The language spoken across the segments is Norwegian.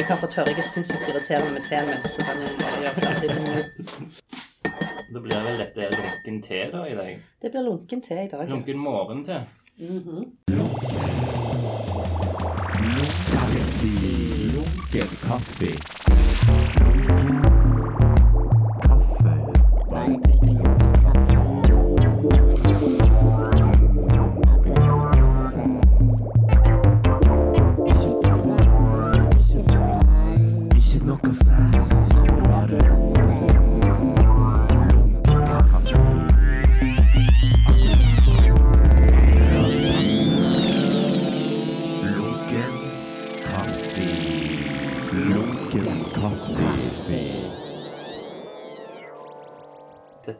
Jeg har fått høre jeg er sinnssykt irriterende med teen min, så den gjøre ferdig nå. Da blir vel dette lunken te da i dag. Det blir lunken te i dag. ja. Lunken morgente. Mhm. Lunken kaffe. Ikke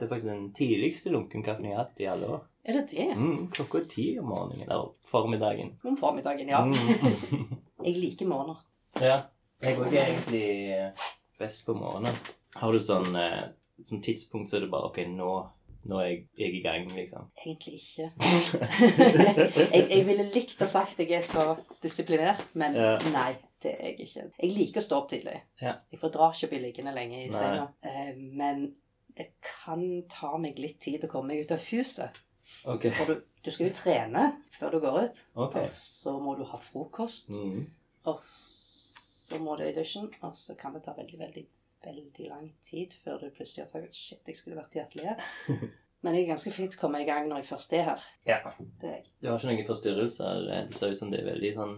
Dette er faktisk den tidligste lunkenkaffen jeg har hatt i alle år. Er det det? Mm, klokka ti om morgenen, eller formiddagen. Om formiddagen, ja. Mm. Jeg liker morgener. ja. Jeg går ikke egentlig eh, best på morgenen. Har du sånn, eh, sånn tidspunkt så er det bare Ok, nå, nå er jeg, jeg er i gang, liksom. Egentlig ikke. jeg, jeg ville likt å sagt jeg er så disiplinert, men Ja. nei. Det er jeg ikke. Jeg liker å stå opp tidlig. Ja. Jeg fordrar ikke å bli liggende lenge i senga. Eh, men det kan ta meg litt tid å komme meg ut av huset. Okay. For du, du skal jo trene før du går ut. Okay. Og så må du ha frokost. Mm. Og så må du i dusjen. Og så kan det ta veldig, veldig, veldig lang tid før du plutselig oppdager Shit, jeg skulle vært i atelieret. Men jeg er ganske flink til å komme i gang når jeg først er her. Ja. Det er jeg. Du har ikke noen forstyrrelser? Det ser ut som det er veldig sånn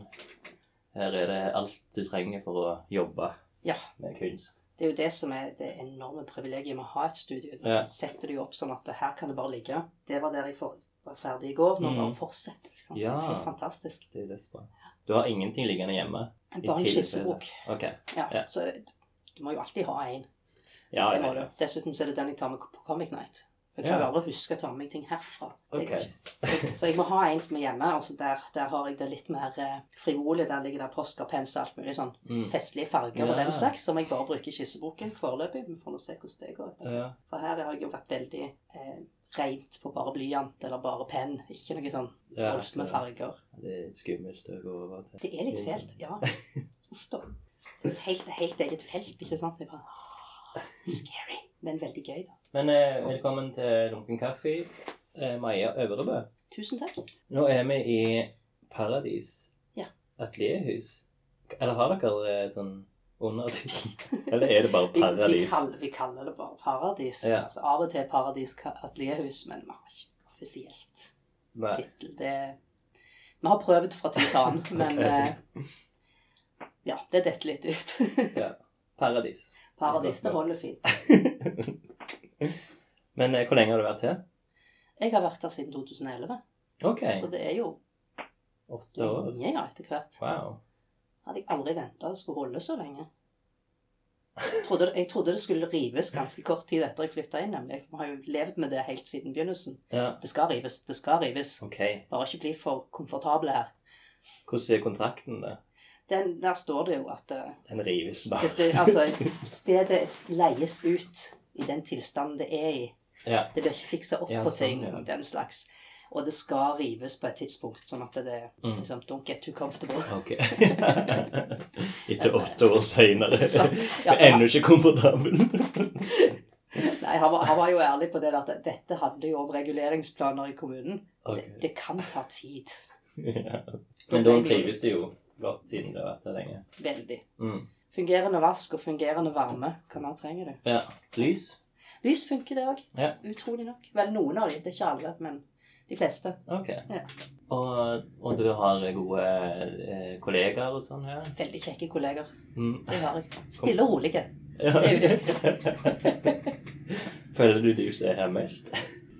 Her er det alt du trenger for å jobbe Ja. med kunst. Det er jo det som er det enorme privilegiet med å ha et studio. Du Ja. setter det jo opp sånn at her kan det bare ligge. Det var der jeg var ferdig i går. Nå Mm. bare fortsett. Liksom. Det Ja. er helt fantastisk. Det er det er. Du har ingenting liggende hjemme? Bare en skissebok. Okay. Ja. Ja. Så du må jo alltid ha en. Ja, Det må du. ja. Dessuten så er det den jeg tar med på Comic Night. Jeg Ja. klarer aldri å huske å ta med meg ting herfra. Okay. Ok. Så jeg må ha en som er hjemme, og der, der har jeg det litt mer eh. Der ligger det post og alt mulig sånn Mm. festlige farger og den slags, som jeg bare bruker i skisseboken foreløpig. Vi får nå se hvordan det går. Ja. For her har jeg jo vært veldig eh, rent på bare blyant eller bare penn. Ikke noe sånn Ja, voldsomme farger. Det er litt skummelt å gå over til. Det er litt fælt, ja. Uff da. Helt, helt eget felt, ikke sant? Det er bare, scary, men veldig gøy, da. Men eh, velkommen til Lunken kaffe, eh, Maja Øvrebø. Tusen takk. Nå er vi i Paradis Ja. atelierhus. Eller har dere eh, sånn undertittel? Eller er det bare Vi, vi, Paradis? kaller, vi kaller det bare Paradis. Ja. Altså, av og til Paradis atelierhus, men vi har ikke offisielt tittel. Det Vi har prøvd fra tid til annen, men eh, ja, det detter litt ut. Ja. Paradis. Paradis, det holder fint. Men eh, hvor lenge har du vært her? Jeg har vært her siden 2011, Okay. så det er jo Åtte år. lenge ja, etter hvert. Wow. Hadde jeg aldri venta det skulle holde så lenge. Jeg trodde, jeg trodde det skulle rives ganske kort tid etter jeg flytta inn. nemlig. Vi har jo levd med det helt siden begynnelsen. Ja, Det skal rives, det skal rives. Okay. Bare ikke bli for komfortable her. Hvordan er kontrakten, da? Den, der står det jo at eh, Den rives bare. dette, altså, stedet leies ut i den tilstanden det er i. Ja. Det blir ikke fiksa opp Ja, på sånn, ting, ja. den slags. Og det skal rives på et tidspunkt, sånn at det Mm. liksom Don't get too comfortable. Okay. Etter åtte år seinere. Ja, er ennå ikke komfortabel. Nei, han var, han var jo ærlig på det at dette handler jo om reguleringsplaner i kommunen. Okay. Det, det kan ta tid. Ja. Men da trives du jo godt siden du har vært der lenge. Veldig. Mm. Fungerende vask og fungerende varme. Hva mer trenger du? Ja. Lys? Lys funker, det òg. Ja. Utrolig nok. Vel, noen av dem. Det er ikke alle, men de fleste. Ok. Ja. Og, og du har gode eh, kollegaer og sånn her? Veldig kjekke kolleger. Mm. Det har jeg. Stille og rolige. Ja. Det er jo det. Føler du du er her mest?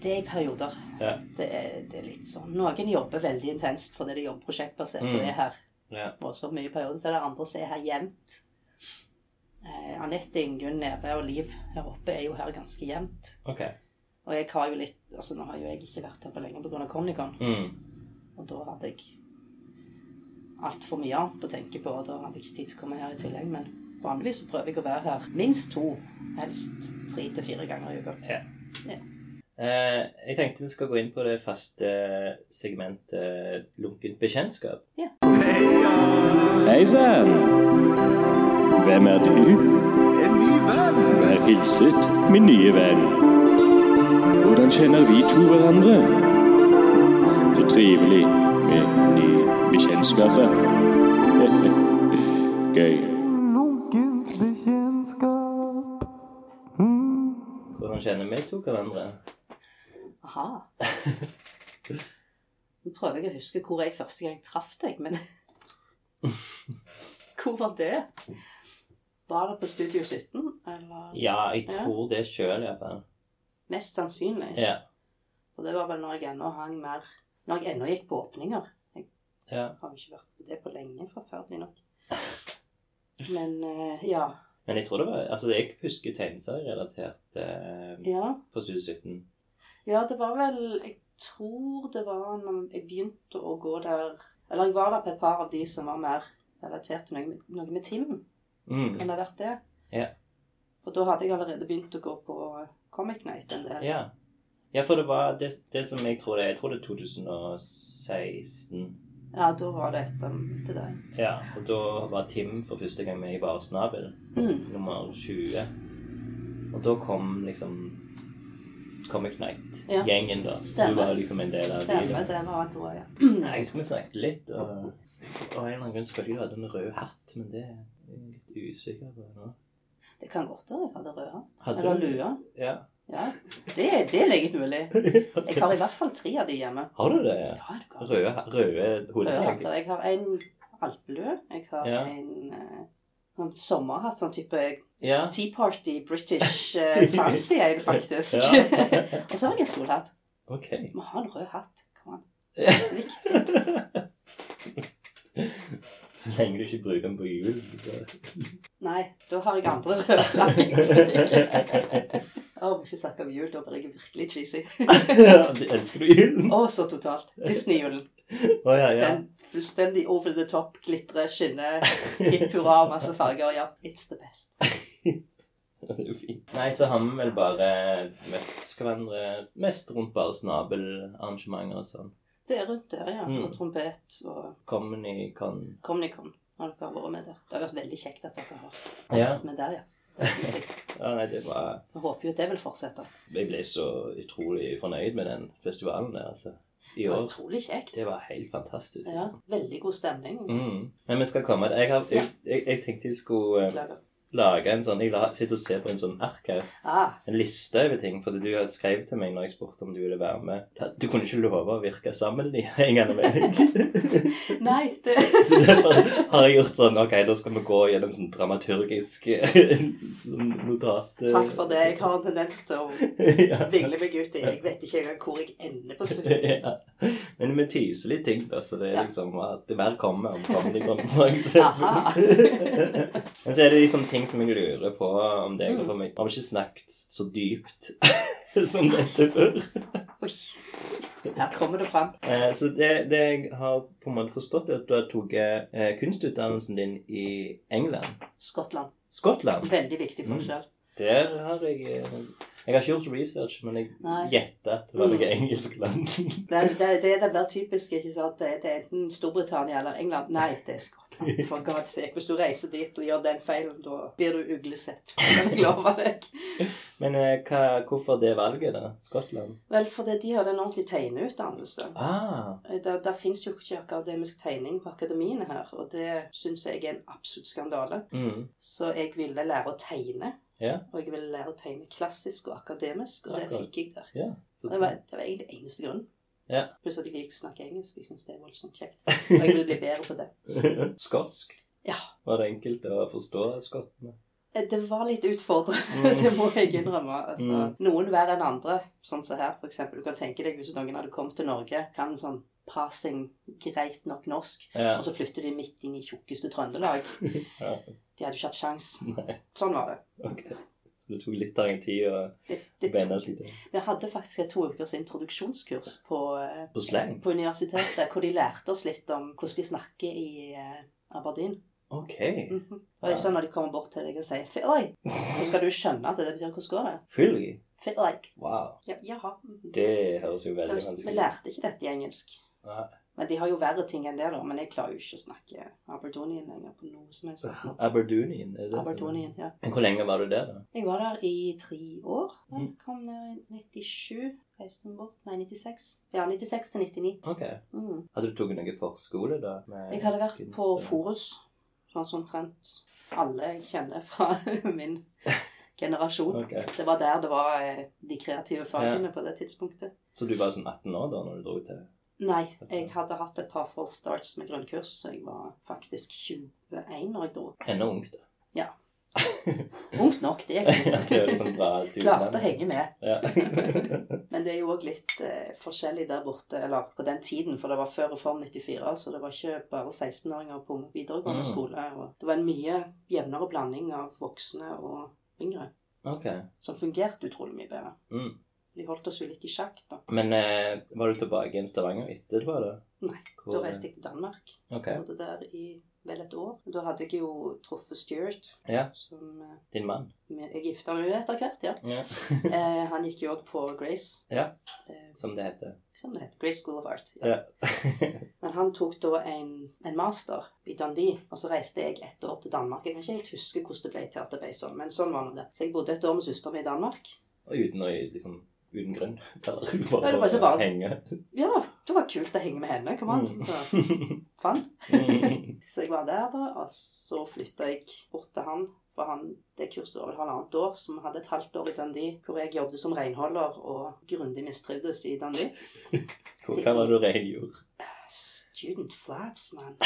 Det er i perioder. Ja. Det er, det er litt sånn. Noen jobber veldig intenst fordi de jobber prosjektbasert Mm. og er her. Ja. Og så mye i perioder. så er det andre som er her jevnt. Eh, Anette, Ingunn, Neve og Liv her oppe er jo her ganske jevnt. Okay. Og jeg har jo litt Altså nå har jo jeg ikke vært her på lenge pga. Connicon. Mm. Og da hadde jeg altfor mye annet å tenke på, og da hadde jeg ikke tid til å komme her i tillegg. Men vanligvis så prøver jeg å være her minst to, helst tre til fire ganger i uka. Eh, jeg tenkte vi skal gå inn på det faste segmentet lunkent bekjentskap. Hei sann! Hvem er du? En ny venn. Vær hilset, min nye venn. Hvordan kjenner vi to hverandre? Så trivelig med nye bekjentskaper. Gøy. Lunkent bekjentskap. Hvordan kjenner vi to hverandre? Aha. Nå prøver jeg å huske hvor jeg første gang traff deg, men Hvor var det? Var det på Studio 17, eller? Ja, jeg tror det sjøl, iallfall. Mest sannsynlig. Ja. Og det var vel når jeg ennå hang mer Når jeg ennå gikk på åpninger. ja. Har ikke vært på det på lenge, forferdelig nok. Men uh, ja. Men jeg tror det var Altså, jeg husker tegneserierelatert uh, Ja. på Studio 17. Ja, det var vel Jeg tror det var når jeg begynte å gå der Eller jeg var der på et par av de som var mer relatert til noe med, noe med Tim. Mm. Kan det ha vært det? Ja. For da hadde jeg allerede begynt å gå på Comic Night en del. Ja. ja, for det var det, det som jeg tror det Jeg tror det er 2016. Ja, da var det etter til deg. Ja, og da var Tim for første gang med i Barsnabel, Mm. nummer 20. Og da kom liksom Comic Night-gjengen, da. Stemmer. Du var liksom en del av. Stemmer, det var da, ja. Jeg husker vi snakket litt, og og en eller annen grunn så følte jeg du hadde en rød hatt, men det er jeg litt usikker på nå. Det kan godt være jeg hadde rød hatt. Hadde Eller lue. Ja. Ja, det, det er meget mulig. Jeg har i hvert fall tre av de hjemme. Har du det? Ja, du kan. Røde, røde Røde hatter. Jeg har en alpelue. Jeg har Ja. en sånn sommerhatt, sånn type Ja. Tea Party British uh, fancy en, faktisk. Ja. Og så har jeg en solhatt. Ok. Vi har en rød hatt. Kom an. Viktig. Så lenge du ikke bruker den på jul. Så. Nei, da har jeg andre røde flagg. Å, må ikke snakke om jul. Da blir jeg virkelig cheesy. Elsker du julen? Å, så totalt. Disney-julen. Oh, ja, ja. Den fullstendig over the top, glitrer, skinner, hipp hurra, masse farger. Ja, it's the best. Det er jo fint. Nei, så har vi vel bare møtt hverandre mest rundt bare snabelarrangementer og sånn. Det er rundt der, ja. Mm. Og trompet og Comnicon. Comnicon. Har dere vært med der? Det har vært veldig kjekt at dere har Ja. vært med der, ja. Ja. Nei, det var Jeg håper jo at det vil fortsette. Jeg ble så utrolig fornøyd med den festivalen der, altså. I Det var år. utrolig kjekt. Det var helt fantastisk. Ja, veldig god stemning. Mm. Men vi skal komme Jeg, har, jeg, jeg, jeg tenkte jeg skulle eh, Beklager. Lage en sånn Jeg sitter og ser på en sånn ark her. Ah, En liste over ting. Fordi du hadde skrevet til meg når jeg spurte om du ville være med. Du kunne ikke love å virke sammenhengende med meg. nei, det Så derfor har jeg gjort sånn Ok, da skal vi gå gjennom sånn dramaturgisk sånn notat. eh. Takk for det. Jeg har en tendens til å vingle meg ut i. Jeg vet ikke engang hvor jeg ender på slutten. ja. Men vi tyser litt ting, da. Så det er liksom at det mer kommer om for eksempel. Men så er det liksom ting som jeg lurer på om deg. Mm. For vi har ikke snakket så dypt som dette før. Oi. Her kommer det fram. Eh, så det, det jeg har på en måte forstått, er at du har tatt eh, kunstutdannelsen din i England. Skottland. Skottland. Veldig viktig Mm. forskjell. Der har jeg eh, Jeg har ikke gjort research, men jeg gjetter at det var noe Mm. engelsk land. Det, det, det er den der typiske, ikke sant. Det, det er enten Storbritannia eller England. Nei, det er Skottland. For God's sake. Hvis du reiser dit og gjør den feilen, da blir du uglesett. Jeg lover deg. Men eh, hva, hvorfor det valget, da? Skottland? Vel, fordi de hadde en ordentlig tegneutdannelse. Ah, Det, det fins jo ikke akademisk tegning på akademiene her, og det syns jeg er en absolutt skandale. mm. Så jeg ville lære å tegne. Ja. Og jeg ville lære å tegne klassisk og akademisk, og det fikk jeg der. Ja. Det var, det var egentlig eneste grunnen. Ja. Pluss at jeg liker å snakke engelsk. Jeg syns det er voldsomt kjekt. Og jeg vil bli bedre på det. Skotsk? Ja. Var det enkelt å forstå skottene? Eh, Det var litt utfordrende, Mm. det må jeg innrømme. Altså, Mm. Noen verre enn andre, sånn som her, for eksempel. Du kan tenke deg hvis noen hadde kommet til Norge, kan sånn passing greit nok norsk, Ja. og så flytter de midt inn i tjukkeste Trøndelag. ja. De hadde jo ikke hatt sjans. Nei, Sånn var det. ok. Så det tok litt av en tid å bene seg til vi hadde faktisk et to ukers introduksjonskurs på, eh, På slang? på universitetet, hvor de lærte oss litt om hvordan de snakker i eh, Aberdeen. Ok. Mhm. Og det er sånn når de kommer bort til deg og sier 'feel like', så skal du skjønne at det betyr 'hvordan går det'? Fylgi? Feel like. Wow. Ja, jaha. Mhm. Det høres jo veldig vanskelig ut. Vi lærte ikke dette i engelsk. Nei. Men de har jo verre ting enn det, da. Men jeg klarer jo ikke å snakke Aberdonian lenger på noe som helst. Aberdonian? Er det Aberdonian, ja. Men hvor lenge var du der, da? Jeg var der i tre år. Jeg Mm. kom ned i 97. Reiste bort. Nei, 96. Ja, 96 til 99. Ok. Mm. Hadde du tatt noe forskole, da? med Jeg hadde vært på Forus, sånn som omtrent alle jeg kjenner fra min generasjon. Okay. Det var der det var eh, de kreative fagene på det tidspunktet. Så du var sånn 18 år da når du dro til Nei, jeg hadde hatt et par false starts med grunnkurs. så Jeg var faktisk 21 når jeg dro. Ennå ungt, da. Ungt nok, det At er liksom bra Klarte å henge med. Ja. Men det er jo òg litt eh, forskjellig der borte, eller på den tiden, for det var før Reform 94, så det var ikke bare 16-åringer på videregående Mm. skole. Det var en mye jevnere blanding av voksne og yngre, okay. som fungerte utrolig mye bedre. Mm. De holdt oss jo litt i sjakk, da. Men eh, var du tilbake i Stavanger ytter, var det? Nei, Hvor- Da reiste jeg til Danmark. Ok. Bodde der i vel et år. Da hadde jeg jo truffet Stuart, Ja. som eh, Din mann? jeg gifta meg med etter hvert, ja. Ja. Eh, han gikk jo òg på Grace, ja. eh, Som det heter. som det heter. Grace School of Art. Ja. Men han tok da en, en master i Dundee, og så reiste jeg ett år til Danmark. Jeg kan ikke helt huske hvordan det ble til at det ble sånn, men sånn var det. Så jeg bodde et år med søsteren min i Danmark. Og uten å liksom Uten grunn. Nei, bare, det var ikke bare- henge. Ja, det var kult å henge med henne. Kom an. Mm. Så. Mm. Så jeg var der, da, og så flytta jeg bort til han. For han, det kurset vel halvannet år, som hadde et halvt år i Dundee hvor jeg jobbet som renholder og grundig mistrivdes i Dundee. Hva var det du rengjorde? Student flats, man.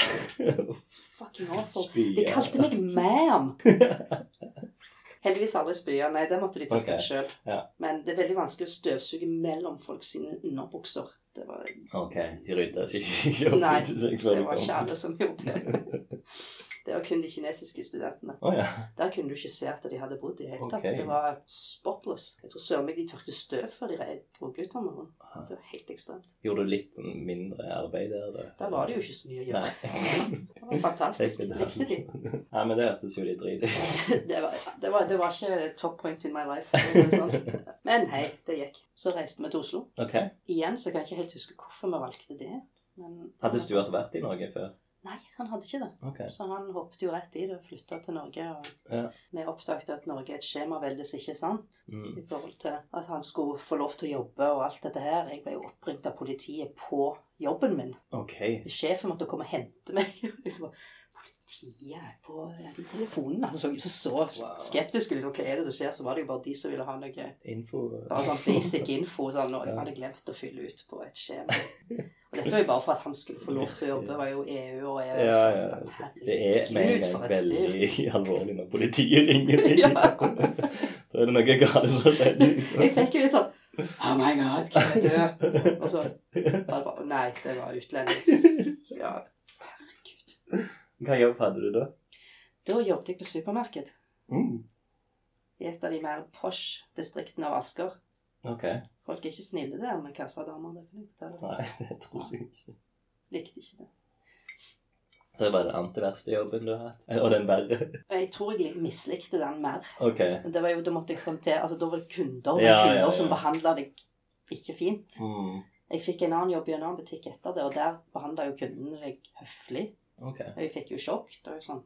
Fucking awful. De kalte meg ma'am. Heldigvis aldri spya. Nei, det måtte de ta Ok, okay. sjøl. ja. Men det er veldig vanskelig å støvsuge mellom folk sine underbukser. Det var, Ok, de rydda seg ikke opp Nei, det var ikke alle som gjorde det. Det var kun de kinesiske studentene. Oh, ja. Der kunne du ikke se at de hadde bodd i det hele tatt. Okay. Det var spotless. Jeg tror søren meg de tørket støv før de rei- dro ut om morgenen. Det var helt ekstremt. Gjorde du litt sånn mindre arbeid der, da? Der var det jo ikke så mye å gjøre. Det var fantastisk. Jeg likte de. Nei, men det hørtes jo litt drit ut. Det var, det, det var ikke top point in my life. det Sånn. Men hei, det gikk. Så reiste vi til Oslo. Okay. Igjen så kan jeg ikke helt huske hvorfor vi valgte det. Men Hadde Stuart vært i Norge før? Nei, han hadde ikke det. Ok. Så han hoppet jo rett i det og flytta til Norge. Og Ja. vi oppdaget at Norge er et skjemavelde som ikke er sant. Mm. I forhold til at han skulle få lov til å jobbe og alt dette her. Jeg ble jo oppringt av politiet på jobben min. Ok. Sjefen måtte komme og hente meg. Liksom, Er på ja, de telefonene. Han så jo så, Wow. skeptisk ut. Liksom, hva er det som skjer? Så var det jo bare de som ville ha noe Info bare sånn basic info. Sånn, og jeg hadde glemt å fylle ut på et skjema. Og dette var jo bare for at han skulle få lov til å jobbe. Det var jo EU og EØS. Ja, ja. Det er med en gang veldig alvorlig når politiet ringer. Ja. Da er det noe galt som skjer. Liksom. Jeg fikk jo litt sånn Oh my god, hvem er død? Og så var det bare Nei, det var utlendings... Ja, herregud. Hva jobb hadde du da? Da jobbet jeg på supermarked Mm. i et av de mer posh-distriktene av Asker. Okay. Folk er ikke snille der med kassadamer. Nei, det tror jeg ikke. Likte ikke det. Så det var den antiverste jobben du har hatt? Og den verre? Jeg tror jeg mislikte den mer. Okay. Det var jo, Da måtte jeg håndtere Altså, da var det kunder, Ja, kunder ja, ja. som behandla deg ikke fint. Mm. Jeg fikk en annen jobb i en annen butikk etter det, og der behandla jo kundene deg høflig. Ok. Og jeg fikk jo sjokk. Det var jo sånn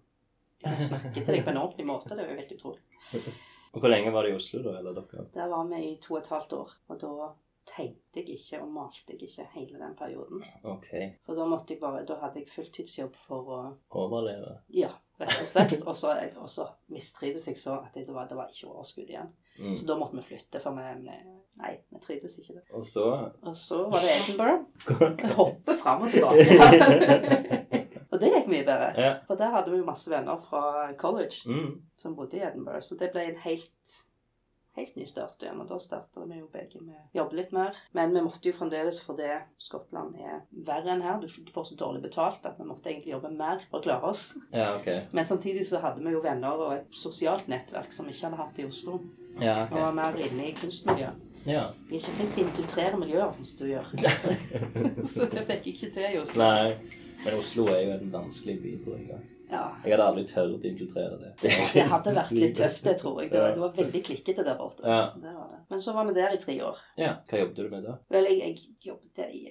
Jeg snakker til deg på en ordentlig måte. Det var jo helt utrolig. Og hvor lenge var det i Oslo, da? Eller dere? Der var vi i to og et halvt år, og da tegnte jeg ikke og malte jeg ikke hele den perioden. Ok. For da måtte jeg bare Da hadde jeg fulltidsjobb for å Overleve. Ja, rett og slett. Og så, så mistrivdes jeg så at det var, det var ikke overskudd igjen. Mm. Så da måtte vi flytte, for vi Nei, vi trivdes ikke det. Og så Og så var det Edinburgh. Jeg hopper fram og tilbake. og det gikk mye bedre. Ja. For der hadde vi jo masse venner fra college Mm. som bodde i Edinburgh, så det ble en helt helt ny start igjen. Og da starta vi jo begge med å jobbe litt mer. Men vi måtte jo fremdeles, fordi Skottland er verre enn her. Du får så dårlig betalt at vi måtte egentlig jobbe mer for å klare oss. Ja, okay. Men samtidig så hadde vi jo venner og et sosialt nettverk som vi ikke hadde hatt i Oslo. Ja, Og var mer inne i kunstmiljøet. Ja. Vi er ikke flinke til å infiltrere miljøer, som du gjør. så det fikk jeg ikke til i Oslo. Nei. Men Oslo er jo en vanskelig by, tror jeg. da. Ja. Jeg hadde aldri tørt å infiltrere det. Det hadde vært litt tøft, det tror jeg. Det var, det var veldig klikkete der borte. Ja. Det var det. Men så var vi der i tre år. Ja. Hva jobbet du med da? Vel, jeg, jeg jobbet i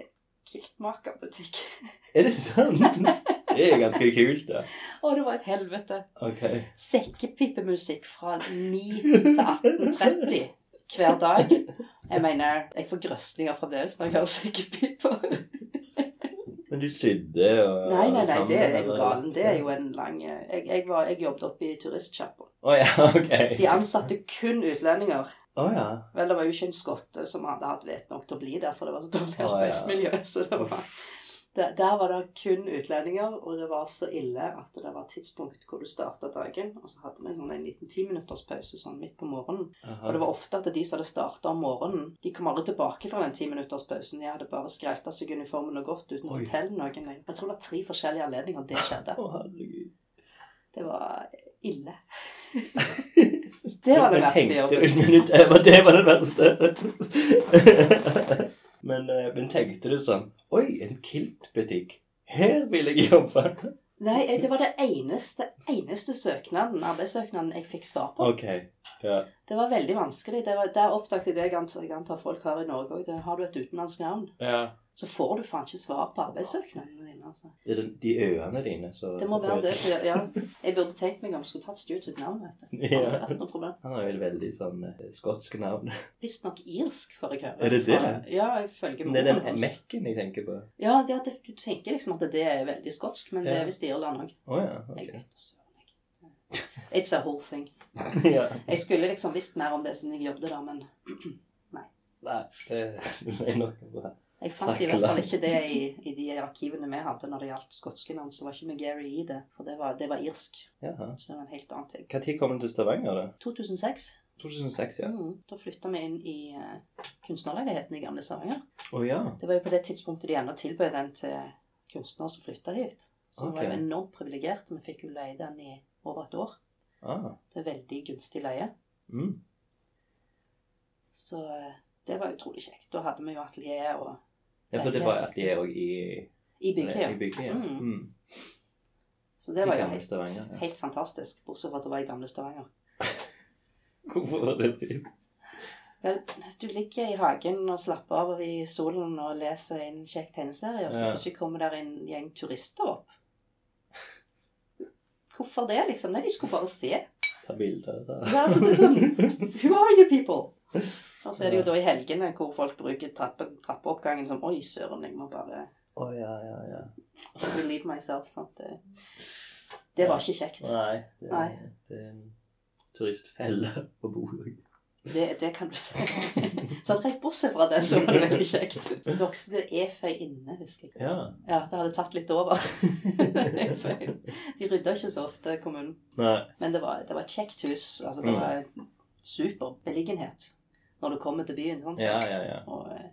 kiltmakerbutikk. Er det sant? Det er ganske kult, det. Å, det var et helvete. Ok. Sekkepipemusikk fra 9 til 18.30 hver dag. Jeg mener, jeg får grøsninger fremdeles når jeg hører sekkepiper. Men du sydde og Nei, nei, nei, sammen, det er jo galen. Det er jo en lang Jeg, jeg, var, jeg jobbet oppe i turistsjappa. Oh, ja, ok. De ansatte kun utlendinger. Oh, ja. Vel, det var jo ikke en skotte som hadde hatt vett nok til å bli der, for det var så dårlig Å, ja. arbeidsmiljø. Så det var, der, der var det kun utlendinger, og det var så ille at det var tidspunkt hvor du starta dagen, og så hadde vi sånn en liten timinutterspause sånn midt på morgenen. Og det var ofte at de som hadde starta om morgenen, de kom aldri tilbake fra den timinutterspausen. De hadde bare skrelta seg uniformen og gått uten å fortelle noen. Jeg tror det var tre forskjellige anledninger det skjedde. Å, herregud. Det var ille. det var det verste jobben. det var det verste. Men, eh, men tenkte du sånn Oi, en kiltbutikk. Her vil jeg jobbe. Nei, eh, det var det eneste, eneste søknaden, arbeidssøknaden jeg fikk svar på. Ok. Ja. Det var veldig vanskelig. Det var, der oppdaget jeg det jeg antar, jeg antar folk har i Norge òg. Har du et utenlandsk navn, ja. så får du faen ikke svar på arbeidssøknadene dine. Altså. Det er de øynene dine så Det må være det. Så, ja. Jeg burde tenkt meg om jeg skulle tatt Stuart sitt navn. vet du. Ja. vært noe problem. Han har jo et veldig sånn skotsk skotske navn. Visstnok irsk, får jeg høre. Er det det? Fra- Ja, ifølge Men det er den. Mekken jeg tenker på. Ja, det, du tenker liksom at det er veldig skotsk, men det er visst Irland òg. Å ja. Jeg ok. vet også. jeg. It's a whole thing. ja. Jeg skulle liksom visst mer om det siden jeg jobbet der, men Nei, det er nok bra. jeg fant Takk, i hvert fall ikke det i, i de arkivene vi hadde når det gjaldt skotske navn. Så var ikke med Gary i det, for det var, det var irsk. Jaha. Så det var en helt annen ting. Når kom du til Stavanger, da? 2006. 2006, ja. Mm, da flytta vi inn i uh, kunstnerleiligheten i Gamle Stavanger. Å ja. Det var jo på det tidspunktet de ennå tilbød den til kunstnere som flytta hit. Så vi var jo enormt privilegerte. Vi fikk jo leie den i over et år. Ah. Det er veldig gunstig leie. Mm. Så eh, det var utrolig kjekt. Da hadde vi jo atelier og Ja, for det var atelier òg i, i bygget. Ja. Mm. Mm. Så det I var jo helt, Ja. helt fantastisk. Bortsett fra at det var i gamle Stavanger. Hvorfor var det dritt? Vel, du ligger i hagen og slapper av i solen og leser en kjekk tegneserie, og så Ja. kommer der en gjeng turister opp. Hvorfor det, liksom? Nei, de skulle bare se. Ta bilder. Da. Ja, altså, det er sånn Who are you people? Og så er det jo da i helgene hvor folk bruker trappe, trappeoppgangen som Oi, søren, jeg må bare Å ja, ja, ja. relieve myself. Sant? Det, det var ikke kjekt. Nei. Det, Nei. det er en turistfelle på Bodø. Det, det kan du si. Sånn rett bortsett fra det, så var det veldig kjekt. Det vokste det eføy inne, husker jeg. Ja. Ja, det hadde tatt litt over. De rydda ikke så ofte, kommunen. Nei. Men det var, det var et kjekt hus. Altså, det Mm. var super beliggenhet når du kommer til byen. Sånn Ja, sett. ja, ja. Og eh,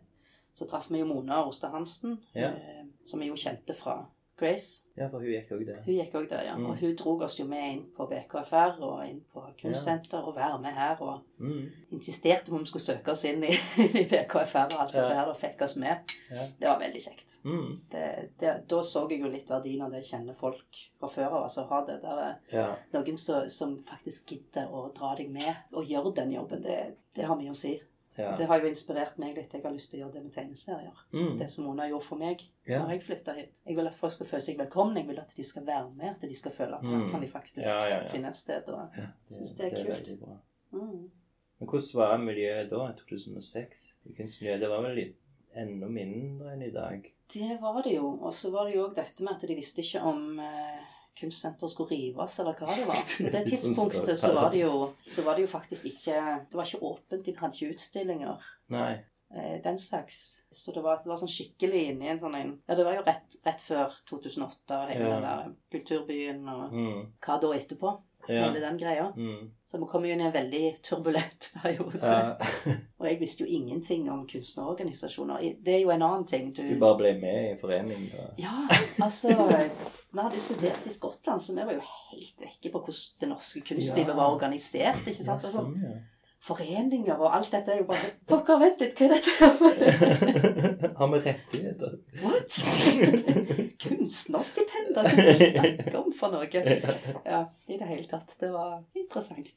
så traff vi jo Mona Oste Hansen, eh, som vi jo kjente fra Grace. Ja, for hun gikk òg der. Hun gikk også der, ja. Mm. Og hun drog oss jo med inn på BKFR og inn på kunstsenter og være med her. Og Mm. insisterte på om vi skulle søke oss inn i, i BKFR og alt Ja. det der, og fikk oss med. Ja. Det var veldig kjekt. Mm. Det, det, da så jeg jo litt verdien av det å kjenne folk fra før av. Altså ha det der eh, Ja. Noen som, som faktisk gidder å dra deg med og gjøre den jobben, det, det har mye å si. Ja. Det har jo inspirert meg litt. Jeg har lyst til å gjøre det med tegneserier. Mm. Det som Mona gjorde for meg Ja. når jeg flytta hit. Jeg vil at folk skal føle seg velkomne. Jeg vil at de skal være med. At de skal føle at her Mm. kan de faktisk Ja, ja, finne et sted. Og, Ja, Synes det er kult. veldig bra. mm. Men hvordan var miljøet da, i 2006? I kunstmiljøet? Det var vel enda mindre enn i dag? Det var det jo. Og så var det jo òg dette med at de visste ikke om eh, kunstsenteret skulle rives, eller hva det var. På det sånn tidspunktet så var det jo, så var det jo faktisk ikke Det var ikke åpent. De hadde ikke utstillinger. Nei. eh, den slags. Så det var, det var sånn skikkelig inni en sånn en Ja, det var jo rett, rett før 2008 og hele Ja. den der kulturbyen og Mm. hva da etterpå. Ja. Hele den greia. Mm. Så vi kom jo inn i en veldig turbulent periode. ja. Og jeg visste jo ingenting om kunstnerorganisasjoner. Det er jo en annen ting. Du, Du bare ble med i en forening? Og... Ja, altså Vi hadde jo studert i Skottland, så vi var jo helt vekke på hvordan det norske kunstlivet Ja. var organisert. ikke sant? Ja, sånn, ja. Foreninger og alt dette jo bare Pokker, vent litt, hva er dette? Har vi rettigheter? What? Kunstnerstipender? Hva er snakker om for noe? Ja, i det hele tatt. Det var interessant.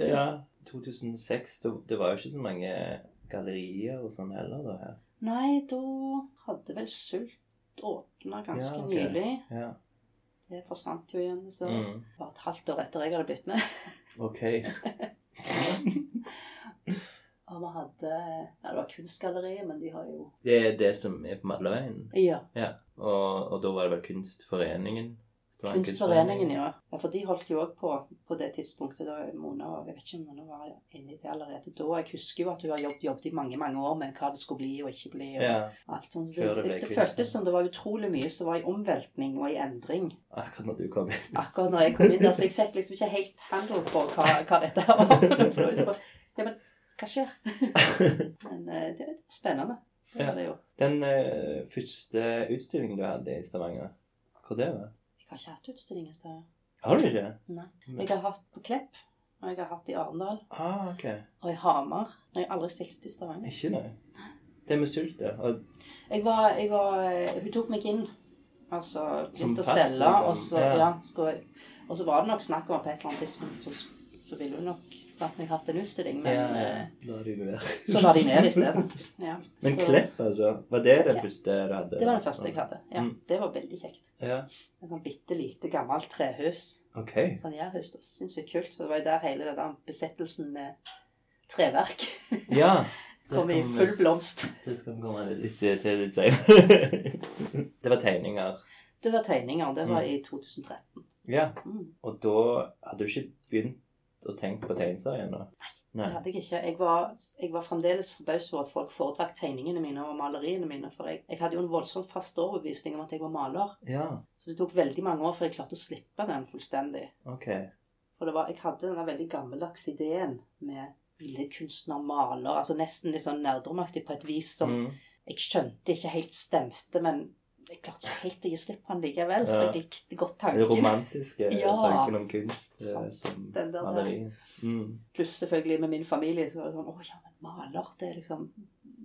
ja. 2006, det, det var jo ikke så mange gallerier og sånn heller da her. Nei, da hadde vel Sult åpna ganske Ja, okay. nylig. Ja. Det forsvant jo igjen, så Mm. bare et halvt år etter jeg hadde blitt med. OK. Og vi hadde Ja, det var Kunstgalleriet, men de har jo Det er det som er på Madlaveien? Ja. Ja. Og, og da var det vel Kunstforeningen? Kunstforeningen, ja. ja. For de holdt jo òg på på det tidspunktet. da Mona Jeg vet ikke om Mona var inne i det allerede da. Jeg husker jo at hun har jobbet, jobbet i mange mange år med hva det skulle bli og ikke bli. og Ja, alt sånt. Det, det det, det føltes som det var utrolig mye som var i omveltning og i endring akkurat når du kom inn. akkurat når jeg kom inn der. Så jeg fikk liksom ikke helt handle på hva, hva dette her var. Ja, men hva skjer? Men eh, det er spennende. Det Ja. var det jo. Den uh, første utstillingen du hadde i Stavanger, hva det var? Jeg har ikke hatt utstilling i sted. Har du ikke? Nei. Jeg har hatt på Klepp, og jeg har hatt i Arendal, Ah, ok. og i Hamar. Jeg har aldri stilt ut i Stavanger. Ikke nei. Det med sult, ja. Og, Jeg var, jeg var Hun tok meg inn. Altså begynte å selge, liksom. og så, Ja. ja, skulle og så var det nok snakk om at på et eller annet tidspunkt så, så ville hun nok latt meg hatt en utstilling, men ja, ja. la de ned. så la de ned i stedet. Ja. Men så, Klepp, altså. Var det den Ja. første du hadde? Det var den første jeg hadde. Ja, Mm. Det var veldig kjekt. Ja. Et sånn bitte lite gammelt trehus. Ok. Sånn jærhus. Var sinnssykt kult. Det var jo der hele den besettelsen med treverk Ja. kom i full blomst. Det skal vi komme litt til litt senere. det var tegninger. Det var tegninger. Det var Mm. i 2013. Ja. Mm. Og da hadde du ikke begynt å tenke på tegneserien da? Det hadde jeg ikke. Jeg var, jeg var fremdeles forbauset over at folk foretrakk tegningene mine og maleriene mine. For jeg, jeg hadde jo en voldsomt fast overbevisning om at jeg var maler. Ja. Så det tok veldig mange år før jeg klarte å slippe den fullstendig. Ok. For det var, jeg hadde denne veldig gammeldags ideen med billedkunstner, maler, altså nesten litt sånn nerdemaktig på et vis som Mm. jeg skjønte ikke helt stemte, men jeg klarte ikke helt å gi slipp på den likevel. For Ja. jeg likte godt Den romantiske Ja. tanken om kunst eh, Sant. som Den der- maleri. Mm. Pluss selvfølgelig med min familie så var det sånn Å ja, men maler, det er liksom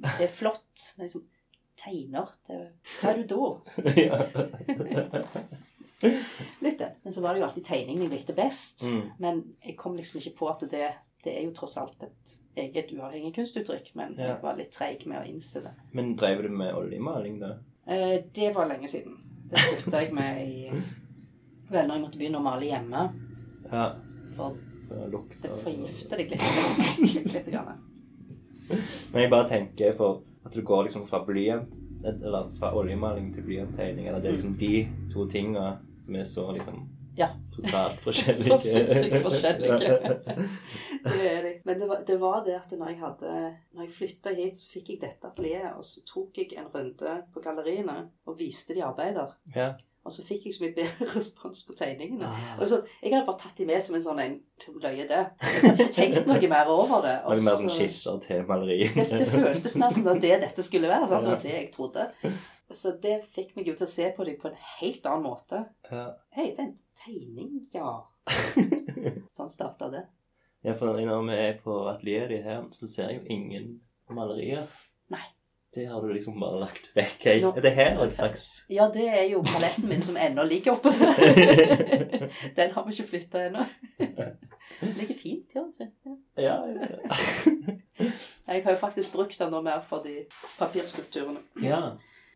Det er flott. Men liksom tegner det, Hva er du da? Litt det. Men så var det jo alltid tegningen jeg likte best. Mm. Men jeg kom liksom ikke på at det, det er jo tross alt et eget uavhengig kunstuttrykk. Men Ja. jeg var litt treig med å innse det. Men drev du med oljemaling da? Eh, det var lenge siden. Det slutta jeg med i Vel, når jeg måtte begynne å male hjemme. Ja. For det forgifter deg litt. litt grann. Men jeg bare tenker på at du går liksom fra blyant Eller fra oljemaling til blyanttegning. Eller det er liksom de to tinga som er så liksom Ja. totalt forskjellige. Så sinnssykt forskjellige. Det er det. Men det var, det var det at når jeg hadde Når jeg flytta hit, så fikk jeg dette atelieret, og så tok jeg en runde på galleriene og viste de arbeider. ja. Og så fikk jeg så mye bedre respons på tegningene. Ah. Og så, jeg hadde bare tatt de med som en sånn en løye, det. Jeg hadde ikke tenkt noe mer over det. og var mer som så- skisser til maleri. det, det føltes mer som det var det dette skulle være. Sant? Det var det jeg trodde. Så det fikk meg jo til å se på dem på en helt annen måte. Ja. Hei, vent. Tegning? Ja. Sånn starta det. ja, for når vi er på atelieret ditt her, så ser jeg jo ingen malerier. Nei. Det har du liksom bare lagt vekk. helt. Nå- Er det her et slags Ja, det er jo paletten min som ennå ligger oppå der. Den har vi ikke flytta ennå. Ligger fint, ja. Ja. ja. Jeg har jo faktisk brukt den nå mer for de papirskulpturene. ja.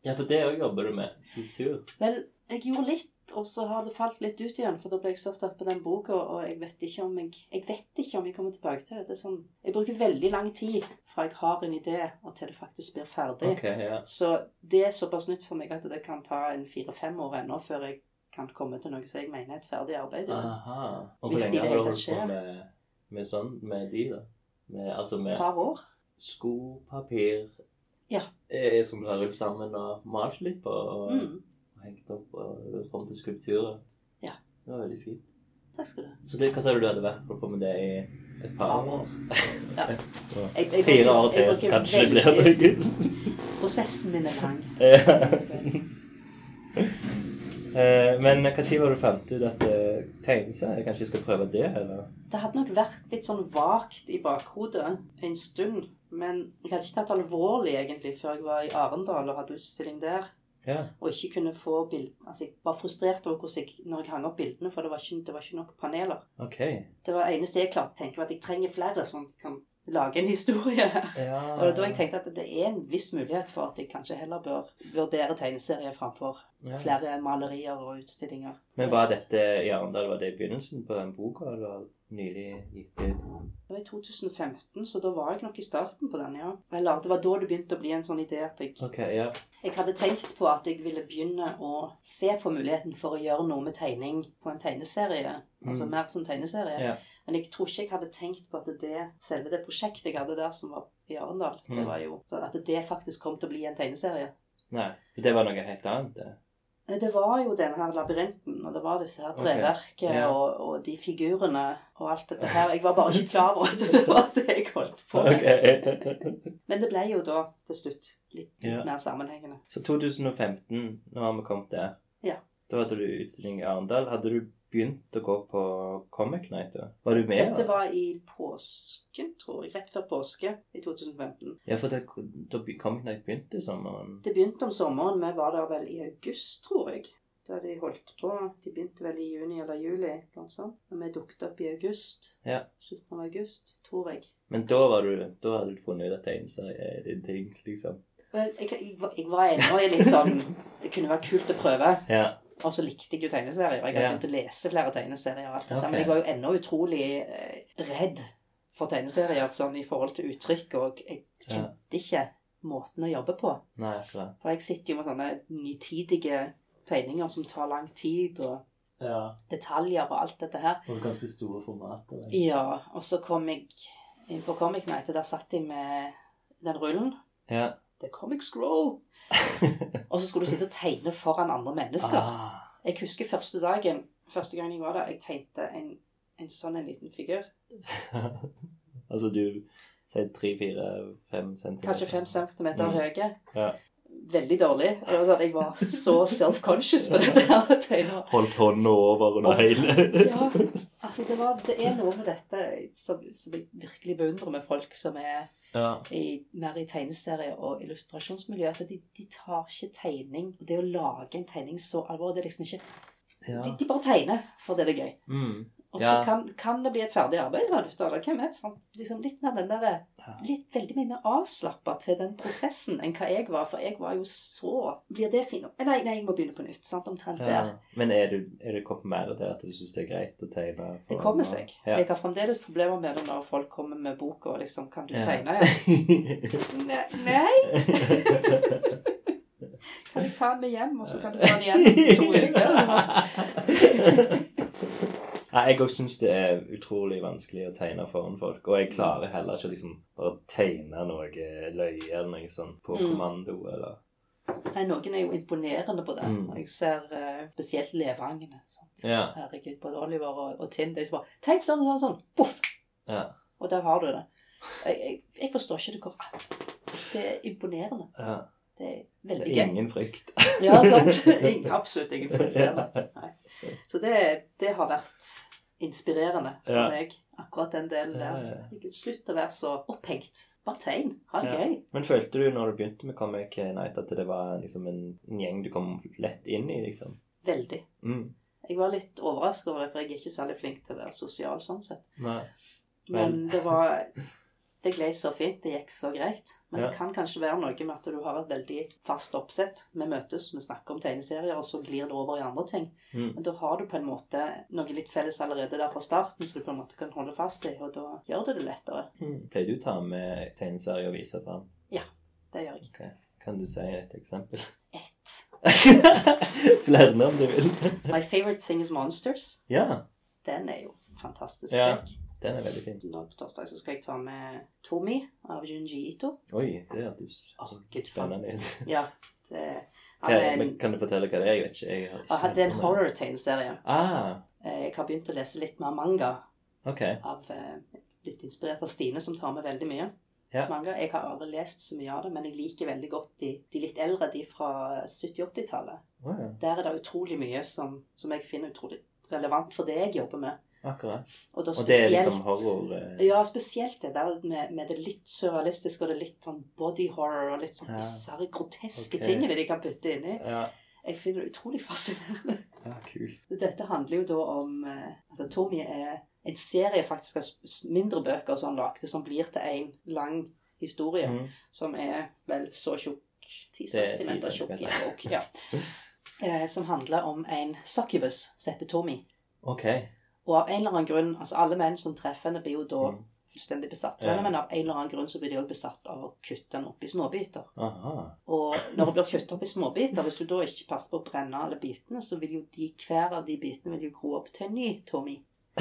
Ja for det òg jobber du med. Skulptur. Vel, jeg gjorde litt, og så har det falt litt ut igjen, for da ble jeg så opptatt på den boka, og jeg vet ikke om jeg Jeg vet ikke om jeg kommer tilbake til det. det sånn, jeg bruker veldig lang tid fra jeg har en idé, og til det faktisk blir ferdig. Okay, ja. Så det er såpass nytt for meg at det kan ta en fire-fem år ennå før jeg kan komme til noe som jeg mener er et ferdig arbeid. Aha. Og hvor lenge har du holdt på med, med sånn, med de, da? Med, altså med par år. sko, papir Ja. eh, Som du har rullet sammen og malt litt på og, Mm. og hengt opp og gjort til skulpturer. Ja. Det var veldig fint. Takk skal du ha. Så det, hva sa du du hadde vært på med det i et par år? Ja. Så Jeg, jeg, fire år til, jeg så kanskje det blir noe. Prosessen min er lang. Eh, Men når var du fant ut at tegneserie Kanskje jeg skal prøve det, eller? Det hadde nok vært litt sånn vagt i bakhodet en stund. Men jeg hadde ikke tatt alvorlig egentlig før jeg var i Arendal og hadde utstilling der. Ja. Og ikke kunne få bild... Altså, jeg var frustrert over hvordan jeg, når jeg hang opp bildene, for det var ikke, det var ikke nok paneler. Ok. Det var eneste jeg klarte å tenke, var at jeg trenger flere som kan lage en historie. Ja. Og det var da jeg tenkte at det er en viss mulighet for at jeg kanskje heller bør vurdere tegneserier framfor Ja. flere malerier og utstillinger. Men var dette i Arendal, var det i begynnelsen på den boka, eller nylig gitt ut? Det var i 2015, så da var jeg nok i starten på den, ja. Eller det var da det begynte å bli en sånn idé at jeg Ok, ja. Jeg hadde tenkt på at jeg ville begynne å se på muligheten for å gjøre noe med tegning på en tegneserie. Altså Mm. mer som tegneserie. Ja. Men jeg tror ikke jeg hadde tenkt på at det, selve det prosjektet jeg hadde der som var i Arendal, det Mm. var jo at det faktisk kom til å bli en tegneserie. Nei, det var noe helt annet, det. Det var jo denne her labyrinten, og det var disse her treverket okay. Ja. og, og de figurene og alt dette her. Jeg var bare ikke klar over at det var det jeg holdt på med. Okay. Men det ble jo da til slutt litt Ja. mer sammenhengende. Så 2015, nå har vi kommet der. Ja. Da hadde du utstilling i Arendal. Hadde du begynt å gå på Comic Night da? Var du med? Dette var i påsken, tror jeg. Rett før påske i 2015. Ja, for det, da Comic Night begynte i sommeren. Det begynte om sommeren. Vi var der vel i august, tror jeg. Da de holdt på. De begynte vel i juni eller juli. Noe sånt. Og vi dukket opp i august. Ja. Slutten av august, tror jeg. Men da, var du, da hadde du funnet ut at tegneserie er din ting, liksom. Jeg, jeg, jeg var ennå litt sånn Det kunne være kult å prøve. Ja. Og så likte jeg jo tegneserier. Jeg hadde begynt å lese flere tegneserier. og alt okay. Ok. Men jeg var jo ennå utrolig eh, redd for tegneserier sånn i forhold til uttrykk. Og jeg kjente ikke måten å jobbe på. Nei, akkurat. For jeg sitter jo med sånne nitidige tegninger som tar lang tid, og Ja. detaljer og alt dette her. Og ganske store formater. Ja, og så kom jeg inn på Comic Night, og der satt jeg med den rullen. Ja. Er Comic Scroll. Og så skulle du sitte og tegne foran andre mennesker. ah. Jeg husker første dagen, første gang jeg var der, jeg tegnte en, en sånn en liten figur. altså du sier tre, fire, fem centimeter. Kanskje fem centimeter Mm. høye. Ja. Veldig dårlig. Det var sånn, jeg var så self-conscious på dette her. Holdt hånda over under hele. Ja, altså det, var, det er noe med dette som, som jeg virkelig beundrer med folk som er ja. i, mer i tegneserie- og illustrasjonsmiljø. At de, de tar ikke tegning og det å lage en tegning så alvorlig. Det er liksom ikke Ja. de, de bare tegner fordi det er gøy. Mm. Og Ja. så kan, kan det bli et ferdig arbeid av dette. Eller hvem vet? Sant? Liksom litt mer den der, litt veldig mye mer avslappa til den prosessen enn hva jeg var. For jeg var jo så Blir det fint? Nei, nei, jeg må begynne på nytt. Sant? Omtrent Ja. der. Men er, du, er du kommet mer til at du syns det er greit å tegne? Det kommer seg. Ja. Jeg har fremdeles problemer med det når folk kommer med boka og liksom Kan du Ja. tegne? ja? Nei. Kan jeg ta den med hjem, og så kan du ta den igjen om to uker? jeg òg syns det er utrolig vanskelig å tegne foran folk. Og jeg klarer heller ikke liksom bare tegne noe løye eller noe sånt på Mm. kommando eller Nei, noen er jo imponerende på det. Mm. Jeg ser uh, spesielt levangene. Ja. Herregud, både Oliver og, og Tim. Det er jo bare Tenk sånn sånn, sånn. Poff! Ja. Og der har du det. Jeg, jeg, jeg forstår ikke det går an. Det er imponerende. ja. Det er veldig gøy. ingen frykt. Ja, sant? Ingen- Absolutt ingen frykt heller. Så det, det har vært inspirerende for Ja. meg, akkurat den delen der. Altså. Slutt å være så opphengt. Bare tegn. Ha det Ja. gøy. Men følte du når du begynte med Comic Night at det var liksom en, en gjeng du kom lett inn i, liksom? Veldig. Mm. Jeg var litt overrasket over det, for jeg er ikke særlig flink til å være sosial sånn sett. Nei. Men det var Det glei så fint. Det gikk så greit. Men Ja. det kan kanskje være noe med at du har et veldig fast oppsett. Vi møtes, vi snakker om tegneserier, og så glir det over i andre ting. Mm. Men da har du på en måte noe litt felles allerede der fra starten, så du på en måte kan holde fast i, og da gjør det det lettere. Mm. Pleier du å ta med tegneserier og vise fram? Det gjør jeg. Okay. Kan du si et eksempel? Ett. Flere om du vil. My favorite thing is monsters. ja, Den er jo fantastisk Ja. kjekk. Den er veldig fin. Nå på torsdag så skal jeg ta med Tomi av Junji Ito. Oi, det hørtes Gud, spennende ut. Ja, det Hva- en, men Kan du fortelle hva det er? Jeg vet ikke. Jeg har ikke ah, det er en horror-tegneserie. Ah, Eh, Jeg har begynt å lese litt mer manga Okay. av eh, Litt inspirert av Stine, som tar med veldig mye. Ja. Manga. Jeg har aldri lest så mye av det, men jeg liker veldig godt de, de litt eldre, de fra 70-80-tallet. Å ja. Der er det utrolig mye som, som jeg finner utrolig relevant for det jeg jobber med. Akkurat. Og, da Og det er liksom horror eh, Ja, spesielt det der med, med det litt surrealistiske og det litt sånn body horror og litt sånn Ja. bisarre, groteske okay. tingene de kan putte inni. Ja, Jeg finner det utrolig fascinerende. ja kult. Dette handler jo da om eh, Altså, Tommy er en serie faktisk av mindre bøker som han lagde, som blir til en lang historie, Mm. som er vel så tjukk 10 cm 10 centimeter tjukk i en bok. Ja. Eh, som handler om en succubus som heter Tommy. OK. Og av en eller annen grunn, altså alle menn som treffer henne, blir jo da Mm. fullstendig besatt av henne, men av en eller annen grunn så blir de også besatt av å kutte henne opp i småbiter. Aha. Og når hun blir kuttet opp i småbiter, hvis du da ikke passer på å brenne alle bitene, så vil jo de, hver av de bitene vil jo gro opp til en ny Tommy.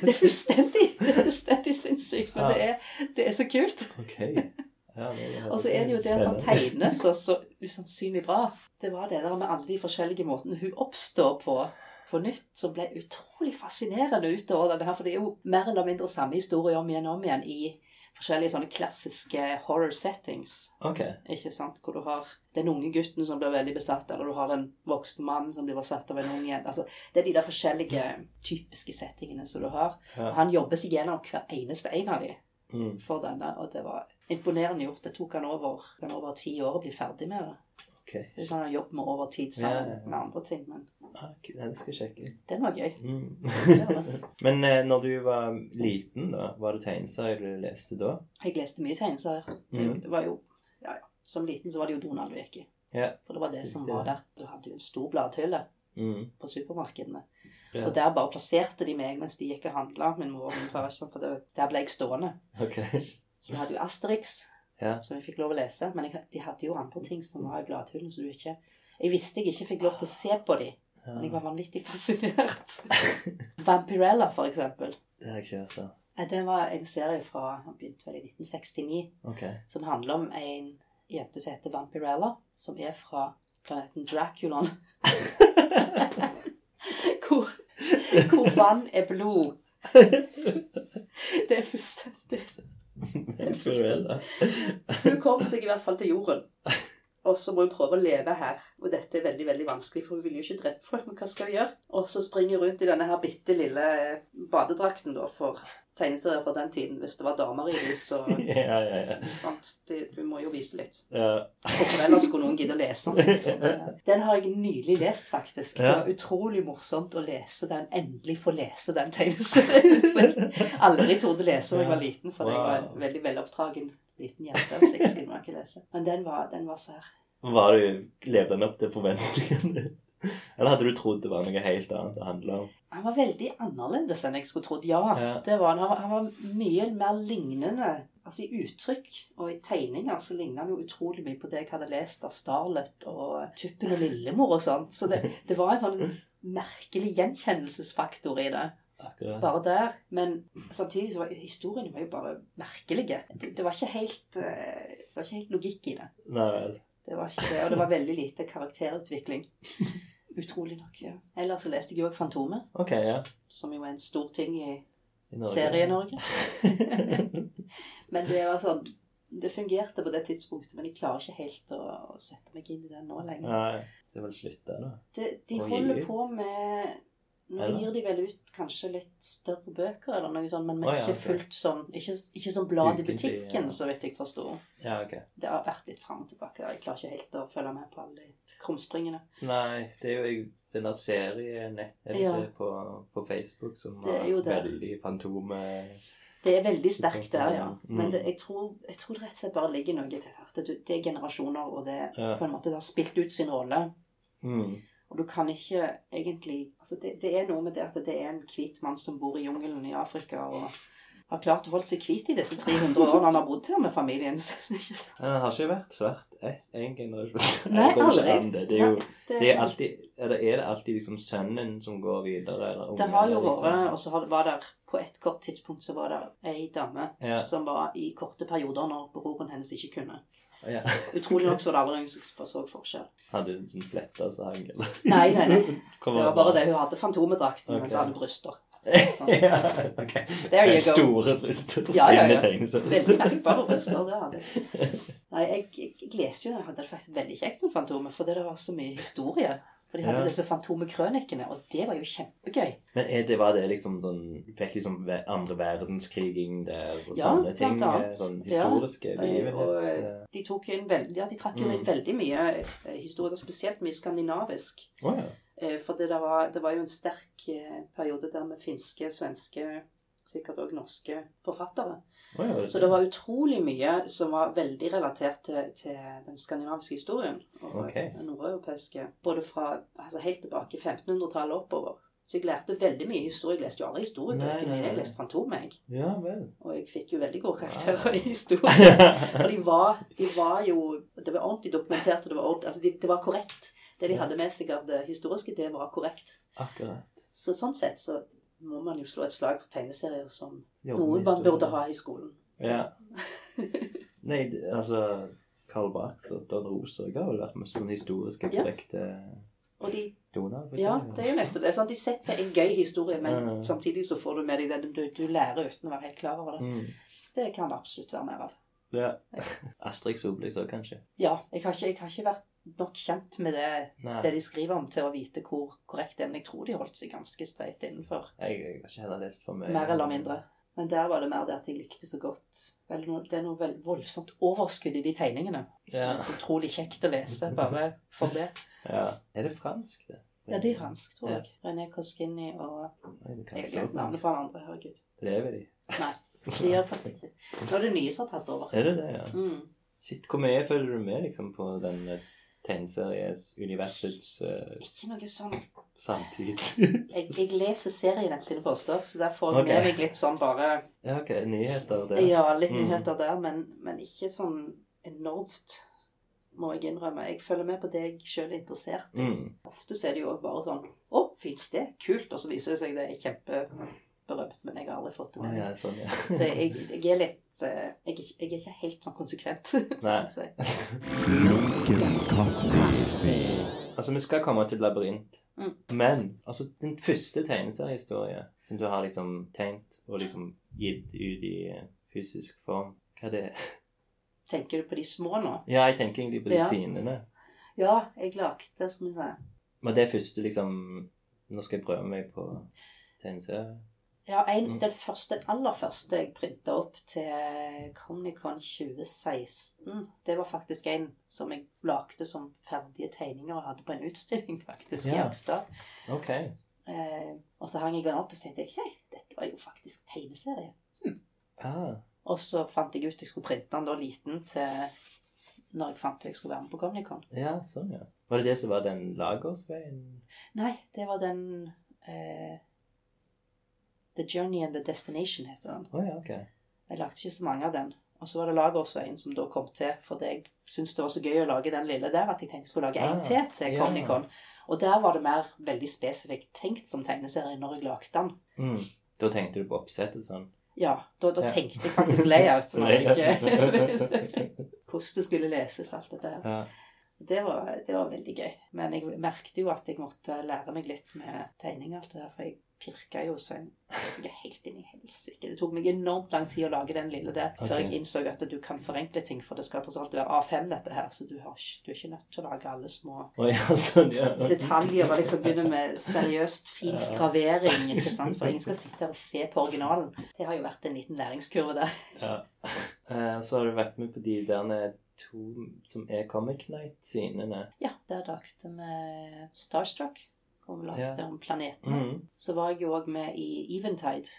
Det er fullstendig, det er fullstendig sinnssykt, men det er, det er så kult. okay. Ja, Og så er det jo det at han tegner så, så usannsynlig bra. Det var det der med alle de forskjellige måtene hun oppstår på på nytt, som ble utrolig fascinerende utover denne her. For det er jo mer eller mindre samme historie om igjen og om igjen i forskjellige sånne klassiske horror settings. OK. Ikke sant? Hvor du har den unge gutten som blir veldig besatt, eller du har den voksne mannen som blir besatt av en ung jente. Altså, det er de der forskjellige typiske settingene som du har. Ja. Han jobber seg gjennom hver eneste en av de Mm. for denne, og det var imponerende gjort. Det tok han over, han over ti år å bli ferdig med det. OK. Det er sånn han har jobbet med over tid sammen ja, ja. med andre ting, men Ah, kult. Det skal jeg sjekke. den var gøy. Mm. Men eh, når du var liten, da, var det tegneserier du leste da? Jeg leste mye tegneserier. Det, Mm. det var jo, ja, ja. Som liten så var det jo Donald Weki. Ja. For det var det som var der. Du hadde jo en stor bladhylle Mm. på supermarkedene. Ja. Og der bare plasserte de meg mens de gikk og handla. Min mor og min far, for det, der ble jeg stående. Okay. Så vi hadde jo Asterix, Ja. som vi fikk lov å lese. Men jeg, de hadde jo andre ting som var i bladhyllen, så du ikke Jeg visste jeg ikke fikk lov til å se på de, men jeg var vanvittig fascinert. Vampirella, for eksempel. Det har jeg ikke hørt om. Det var en serie fra Han begynte vel i 1969, okay. som handler om en jente som heter Vampirella, som er fra planeten Draculon. hvor, hvor vann er blod. Det er fullstendig Vampirella. Hun kommer seg i hvert fall til jorden. Og så må hun prøve å leve her. Og dette er veldig veldig vanskelig, for hun vil jo ikke drepe folk. Men hva skal hun gjøre? Og så springer hun rundt i denne her bitte lille badedrakten da, for tegneserier fra den tiden. Hvis det var damer i det, så Ja, ja, ja. sant? Det, Du må jo vise litt. ja. Hvorfor ellers skulle noen gidde å lese den? Liksom. Den har jeg nylig lest, faktisk. Det var utrolig morsomt å lese den. Endelig få lese den tegneserien. jeg aldri torde lese da jeg var liten, for jeg var en Wow. veldig veloppdragen liten jente. Så jeg skulle ikke lese. Men den var, den var sær. Var du, Levde den opp til forventningene? Eller hadde du trodd det var noe helt annet det handla om? Han var veldig annerledes enn jeg skulle trodd. Ja, Ja. det var han. Han var, mye mer lignende. Altså I uttrykk og i tegninger så ligner han jo utrolig mye på det jeg hadde lest av Starlet og Tuppen og Lillemor og sånn. Så det, det var en sånn merkelig gjenkjennelsesfaktor i det. Akkurat. Bare der. Men samtidig så var historiene var jo bare merkelige. Det, det var helt eh, Det var ikke helt logikk i det. Nei vel. Det var ikke det, Og det var veldig lite karakterutvikling. Utrolig nok. ja. Ellers så leste jeg jo òg Fantomet, okay, ja. som jo er en stor ting i I Norge. Serie-Norge. Men det var sånn Det fungerte på det tidspunktet, men jeg klarer ikke helt å, å sette meg inn i det nå lenger. Nei, det er vel slutt der, da. De, de holder på med Nå gir de vel ut kanskje litt større bøker, eller noe sånt, men oh, ja, ikke fullt som Ikke, ikke som blad i butikken, ja. så vidt jeg forsto. Ja, ok. Det har vært litt fram og tilbake. Jeg klarer ikke helt å følge med på alle de krumspringene. Nei, det er jo denne den der serienett er Ja. på, på Facebook som har vært veldig fantome... Det er veldig sterkt der, ja. Mm. Men det, jeg, tror, jeg tror det rett og slett bare ligger noe til her. Det, det er generasjoner, og det Ja. på en måte det har spilt ut sin rolle. Mm. Og du kan ikke egentlig altså det, det er noe med det at det er en hvit mann som bor i jungelen i Afrika og har klart å holde seg hvit i disse 300 årene han har bodd her med familien? Men den har ikke vært svart én generasjon. Nei, aldri. det. Det er jo Det, er alltid, eller er det alltid liksom sønnen som går videre? Eller det har jo vært liksom? Og så var det- på et kort tidspunkt så var det ei dame Ja. som var i korte perioder når broren hennes ikke kunne. Ja. Utrolig nok så var det aldri noen som så forskjell. Hadde hun sånn fletta som hang? Nei, nei, nei. Det var bare det hun hadde fantomedrakten, okay. men så hadde hun bryster. ja, ok. Store bryster. Ja, ja, ja. Veldig merkbare bryster, det hadde. Nei, jeg, jeg, jeg leste jo, jeg hadde det faktisk veldig kjekt med Fantomet, fordi det var så mye historie. For de hadde Ja. disse Fantomekrønikene, og det var jo kjempegøy. Men det, var det liksom sånn Fikk liksom andre verdenskriging der og Ja, sånne ting? blant annet. Sånn Ja. historiske Og eh, begivenheter? de tok inn veldig, ja, de trakk jo inn Mm. veldig mye historie, spesielt mye skandinavisk. Oh, ja. Eh, For det, var, det var jo en sterk eh, periode der med finske, svenske, sikkert òg norske forfattere. Så det var utrolig mye som var veldig relatert til, til den skandinaviske historien. Og okay. den nordeuropeiske. Både fra altså helt tilbake i 1500-tallet oppover. Så jeg lærte veldig mye historie. Jeg leste jo aldri historiebøkene mine. Jeg leste Fantom, jeg. Ja vel. Og jeg fikk jo veldig gode karakterer i historie. For de var, de var jo Det var ordentlig dokumentert, og det var, ordentlig, altså de, det var korrekt. Det de hadde med seg av det historiske, det var korrekt. Akkurat. Så sånn sett så må man jo slå et slag for tegneserier som noen noe man burde ha i skolen. Ja. Nei, altså Karl Barth og Don Roser har vel vært med sånne historiske Ja. korrekte Og de toner. Ja, det er jo nettopp det. Sant? De setter en gøy historie, men Mm. samtidig så får du med deg det du, du lærer uten å være helt klar over det. Mm. Det kan det absolutt være mer av. Ja. Asterix Obelix òg, kanskje? Ja, jeg har, ikke, jeg har ikke vært nok kjent med det, det de skriver om, til å vite hvor korrekt det er. Men jeg tror de holdt seg ganske streit innenfor. Jeg, jeg har ikke heller lest for meg. Mer eller mindre. Men der var det mer det at jeg likte så godt vel, Det er noe vel, voldsomt overskudd i de tegningene. Ja. så utrolig kjekt å lese, bare for det. Ja. Er det fransk, det? Ja, det er fransk, tror Ja. jeg. René Koskini og Nei, Jeg har stå glemt navnet på han andre, herregud. Lever de? Nei, de gjør faktisk ikke Nå er det nye som har tatt over. Er det det, ja? Mm. Shit, hvor mye følger du med liksom på den eh, uh, eh, Ikke noe sånt. samtid? jeg, jeg leser et sine poster, så der får jeg okay. med meg litt sånn bare ja, ok. Nyheter der. Ja, litt Mm. nyheter der, men, men ikke sånn enormt, må jeg innrømme. Jeg følger med på det jeg sjøl er interessert i. Mm. Ofte så er det jo òg bare sånn Å, fins det? Kult. Og så viser det seg det er kjempeberømt, men jeg har aldri fått det med med ja, sånn, ja. Så jeg, jeg er litt eh, jeg, er ikke- jeg er ikke helt sånn konsekvent. Nei. Altså, vi skal komme til labyrint. Mm. Men altså, den første tegneseriehistorie som du har liksom tegnet og liksom gitt ut i eh, fysisk form, hva er det? Tenker du på de små nå? Ja, jeg tenker egentlig på de Ja. synene. Ja, jeg lagde, som du sa Men det første liksom Nå skal jeg prøve meg på tegneserie. Ja, en, Mm. den første, aller første jeg printa opp til Comnicon 2016, det var faktisk en som jeg lagde som ferdige tegninger og hadde på en utstilling faktisk i Ja. Okay. Ok. Eh, og så hang jeg den opp og tenkte hei, dette var jo faktisk tegneserie. Ah, Og så fant jeg ut jeg skulle printe den da liten til når jeg fant at jeg skulle være med på Comnicon. ja, sånn, ja. Var det det som var den Lagersveien? Nei, det var den eh, The Journey and the Destination heter den. Oh, ja, okay. Jeg lagde ikke så mange av den. Og så var det Lagersveien som da kom til, fordi jeg syntes det var så gøy å lage den lille der at jeg tenkte jeg skulle lage en Ah, til til ja. Og der var det mer veldig spesifikt tenkt som tegneserie når jeg lagde den. Mm. Da tenkte du på oppsettet sånn? Ja, da, da Ja. tenkte jeg faktisk Layout. hvordan det skulle leses, alt dette her. Ja. Det var, det var veldig gøy. Men jeg merket jo at jeg måtte lære meg litt med tegning. og alt det der, For jeg pirka jo så jeg er helt inn i helsike. Det tok meg enormt lang tid å lage den lille der, før jeg innså at du kan forenkle ting. For det skal tross alt være A5, dette her, så du, har, du er ikke nødt til å lage alle små oh, ja, sånn, ja. detaljer. Og liksom begynne med seriøst fin skravering. ikke sant? For ingen skal sitte her og se på originalen. Det har jo vært en liten læringskurve der. Ja. Eh, Så har du vært med på de der to som er Comic Night-synene. Ja, der lagde vi Starstruck. Hvor vi lagde Ja. om planetene. Mm. Så var jeg jo òg med i Eventide.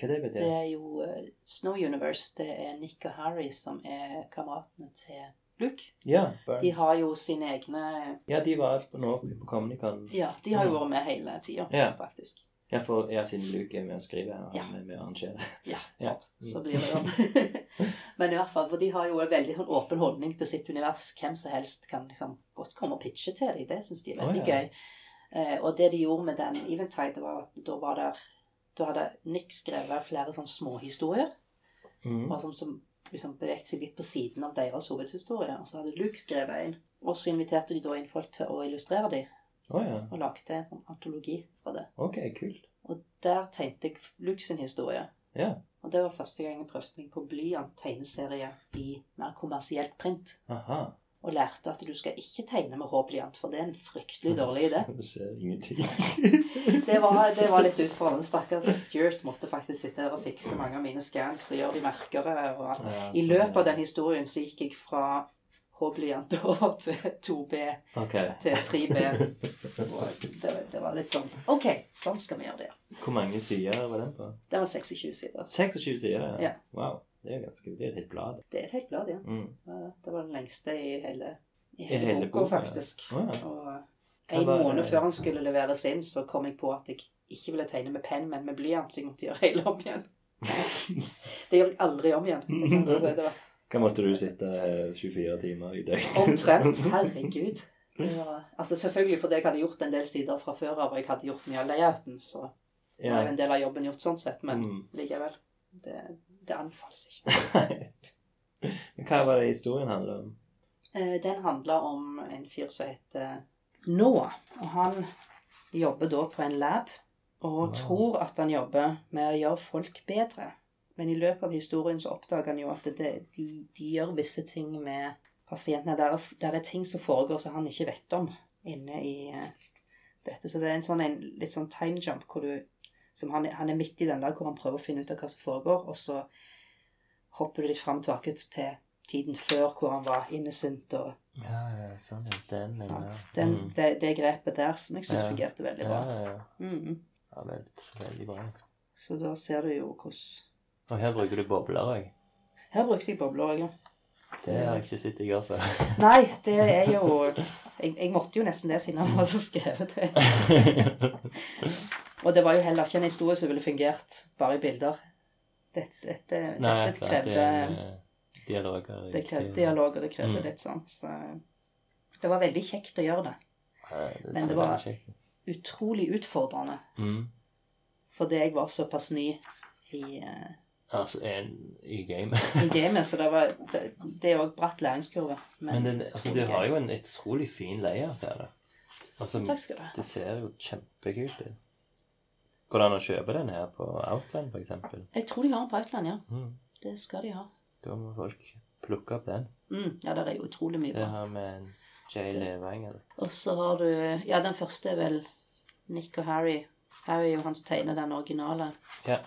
Hva det betyr Det er jo uh, Snow Universe. Det er Nick og Harry som er kameratene til Luke. Ja, Burns. De har jo sine egne Ja, de var på nå på Comic-Con. Ja, de har jo Mm. vært med hele tida, Ja. faktisk. Ja, for ja, siden Luke er med å skrive og Ja. er med å arrangere. Ja, Ja. Så blir det sånn. Men i hvert fall, for de har jo en veldig sånn åpen holdning til sitt univers. Hvem som helst kan liksom godt komme og pitche til dem. Det syns de er veldig oh, ja. gøy. Eh, og det de gjorde med den Eventide, var at da var der Da hadde Nick skrevet flere sånne småhistorier. Mm. som, som liksom beveget seg litt på siden av deres hovedhistorie. Og så hadde Luke skrevet en. Og så inviterte de da inn folk til å illustrere dem, Oh, ja. og lagde en sånn antologi fra det. Ok, kult. Og der tegnte jeg Luke sin historie. Ja. Og det var første gang jeg prøvde meg på blyant-tegneserie i mer kommersielt print. Aha. Og lærte at du skal ikke tegne med H-blyant, for det er en fryktelig dårlig idé. Du ser ingenting. Det var, det var litt utfordrende. Stakkars Stuart måtte faktisk sitte her og fikse mange av mine scans og gjøre de merkere og alt. Ja, I sånn, løpet av den historien så gikk jeg fra H-blyant over til 2B okay. til 3B. Det, det var litt sånn OK, sånn skal vi gjøre det. Hvor mange sider var den på? Det var 26 sider. 26 sider? Ja. Wow. Det er ganske Det er et helt blad. Det er et helt blad, ja. Mm. Det var den lengste i hele, i I hele, hele boka, boka, faktisk. Ja. Og en måned før han skulle leveres inn, så kom jeg på at jeg ikke ville tegne med penn, men med blyant, så jeg måtte gjøre hele om igjen. Det gjør jeg aldri om igjen. Det kan. Det var Hva måtte du sitte eh, 24 timer i døgnet? omtrent. Herregud. Var, altså Selvfølgelig fordi jeg hadde gjort en del sider fra før av, og jeg hadde gjort mye av layouten, så var jo en del av jobben gjort sånn sett, men Mm. likevel. Det, det anbefales ikke. Men Hva var det historien handler om? Eh, Den handler om en fyr som heter Noah. Og han jobber da på en lab, og Wow. tror at han jobber med å gjøre folk bedre. Men i løpet av historien så oppdager han jo at det, de, de gjør visse ting med pasientene. Der er, der er ting som foregår som han ikke vet om inne i eh, dette. Så det er en sånn en, litt sånn time jump hvor du som han, han er midt i den der hvor han prøver å finne ut av hva som foregår, og så hopper du litt fram tilbake til tiden før hvor han var innocent og Ja, ja, sånn er den. ja. Den, Mm. det, det grepet der som jeg syns Ja. fungerte veldig bra. ja, ja. mm. ja veldig, veldig bra. Så da ser du jo hvordan Og her bruker du bobler òg. Her brukte jeg bobler òg, ja. Det har jeg ikke sett deg gjøre før. Nei, det er jo jeg, jeg måtte jo nesten det siden han hadde skrevet det. Og det var jo heller ikke en historie som ville fungert bare i bilder. Dette, dette, Nei, dette krevde det er dialoger. Det krevde dialog, og det krevde Mm. litt sånn. Så det var veldig kjekt å gjøre det. Ja, det Men det var-. Utrolig utfordrende. mm. Fordi jeg var såpass ny i, eh, Altså, en i gamet. i gamet, så det var Det, det er òg bratt læringskurve. Men den, altså, du har jo en utrolig fin layout her. Altså, Takk skal du ha. det ser jo kjempekult ut. Går det an å kjøpe den her på Outland, eksempel? Jeg tror de har den på Outland, ja. Mm. Det skal de ha. Da må folk plukke opp den. Mm, ja, det er jo utrolig mye bra. Det her med en Jay Levanger. Og så har du Ja, den første er vel Nick og Harry. Harry er jo han som tegner den originale. Ja.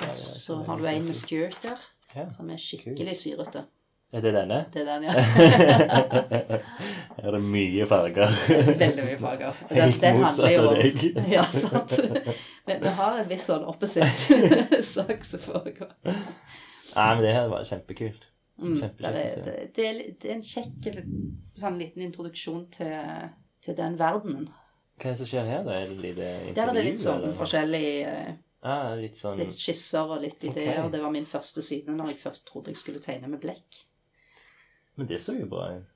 Ja, Så har du en med. Stuart der, Ja. som er skikkelig syrete. Er det denne? Det er den, ja. Her er det mye farger. Veldig mye farger. Helt motsatt av om deg. Ja, sant. Men vi har en viss sånn opposite sak som foregår. Nei, men det her var kjempekult. Mm, å er, se. det, det, er, det er en kjekk sånn liten introduksjon til, til den verdenen. Hva er det som skjer her, da? Er det litt intervju? Der er det litt sånn eller? forskjellig eh, Ah, litt sånn Litt skisser og litt ideer. Okay. Det var min første side når jeg først trodde jeg skulle tegne med blekk. Men det så jo bra ut.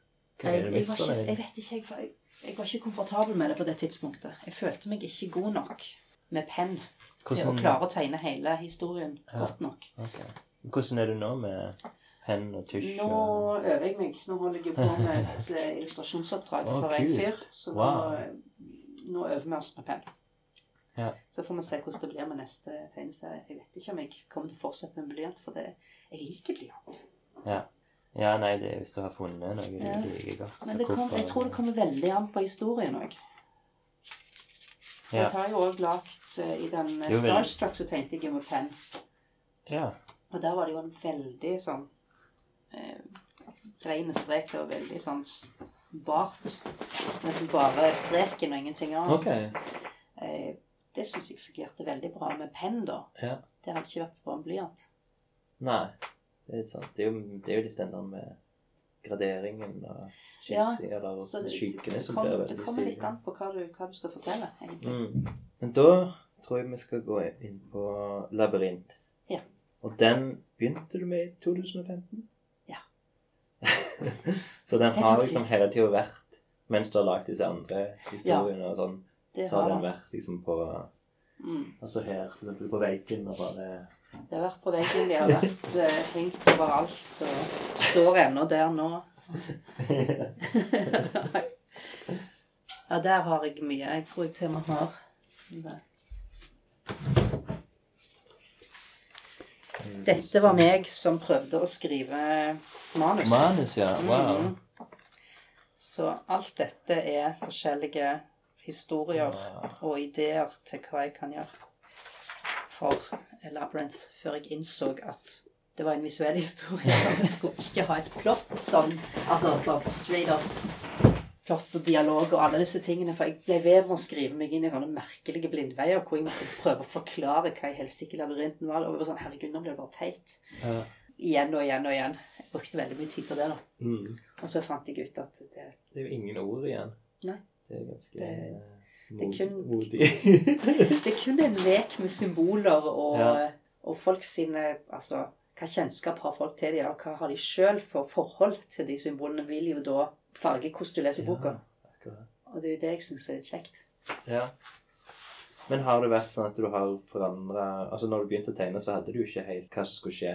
Jeg, jeg, ikke, jeg vet ikke, jeg, jeg var ikke komfortabel med det på det tidspunktet. Jeg følte meg ikke god nok med penn til å klare å tegne hele historien Ja. godt nok. Okay. Hvordan er du nå med penn og tusj? Nå og... øver jeg meg. Nå holder jeg på med et eh, illustrasjonsoppdrag oh, for en fyr. Så Wow. nå, nå øver vi oss med penn. Ja. Så får vi se hvordan det blir med neste tegneserie. Jeg vet ikke om jeg kommer til å fortsette med blyant, for det, jeg liker blyant. Ja. Ja, nei, det er hvis du har funnet noe Ja. du liker godt. Men det kom, jeg tror det kommer veldig an på historien òg. Ja. Jeg har jo òg lagt uh, I den uh, Starstruck så tegnte jeg jo med penn. Ja. Og der var det jo en veldig sånn uh, Reine strek og veldig sånn bart. Nesten bare streken og ingenting annet. Ok. Uh, det syns jeg fungerte veldig bra med penn, da. Ja. Det hadde ikke vært så bra med blyant. Nei, det er litt sant. Det er jo, det er jo litt den der med graderingen og Ja, og eller skyggene som blir veldig blir det kommer litt an på hva du, hva du skal fortelle, egentlig. Mm. Men da tror jeg vi skal gå inn på labyrint. Ja. Og den begynte du med i 2015? Ja. så den har liksom hele tida vært Mens du har lagd disse andre historiene og sånn, så har den vært liksom på Mm. Altså her, for eksempel på veggen og bare Det har vært på veggen, de har vært uh, hengt overalt og står ennå der nå. ja, der har jeg mye. Jeg tror jeg til og med har det. Dette var meg som prøvde å skrive manus. Manus, ja. Wow. Mhm. Så alt dette er forskjellige historier og ideer til hva jeg kan gjøre for Labyrinth, før jeg innså at det var en visuell historie. Vi skulle ikke ha et plott sånn, altså sånn straight up plott og dialog og alle disse tingene. For jeg ble ved med å skrive meg inn i sånne merkelige blindveier hvor jeg måtte prøve å forklare hva i helsike labyrinten var. Og jeg var sånn, herregud, nå blir det bare teit. Ja. Igjen og igjen og igjen. Jeg brukte veldig mye tid på det. da. Mm. Og så fant jeg ut at det, Det er jo ingen ord igjen. Nei. Det er ganske Det- det er kun- det er kun en lek med symboler og, Ja. og folk sine Altså, hva kjennskap har folk til dem, og hva har de sjøl for forhold til de symbolene, vil jo da farge hvordan du leser boka. Ja. Og det er jo det jeg syns er litt kjekt. Ja. Men har det vært sånn at du har forandra Altså, når du begynte å tegne, så hadde du jo ikke helt hva som skulle skje.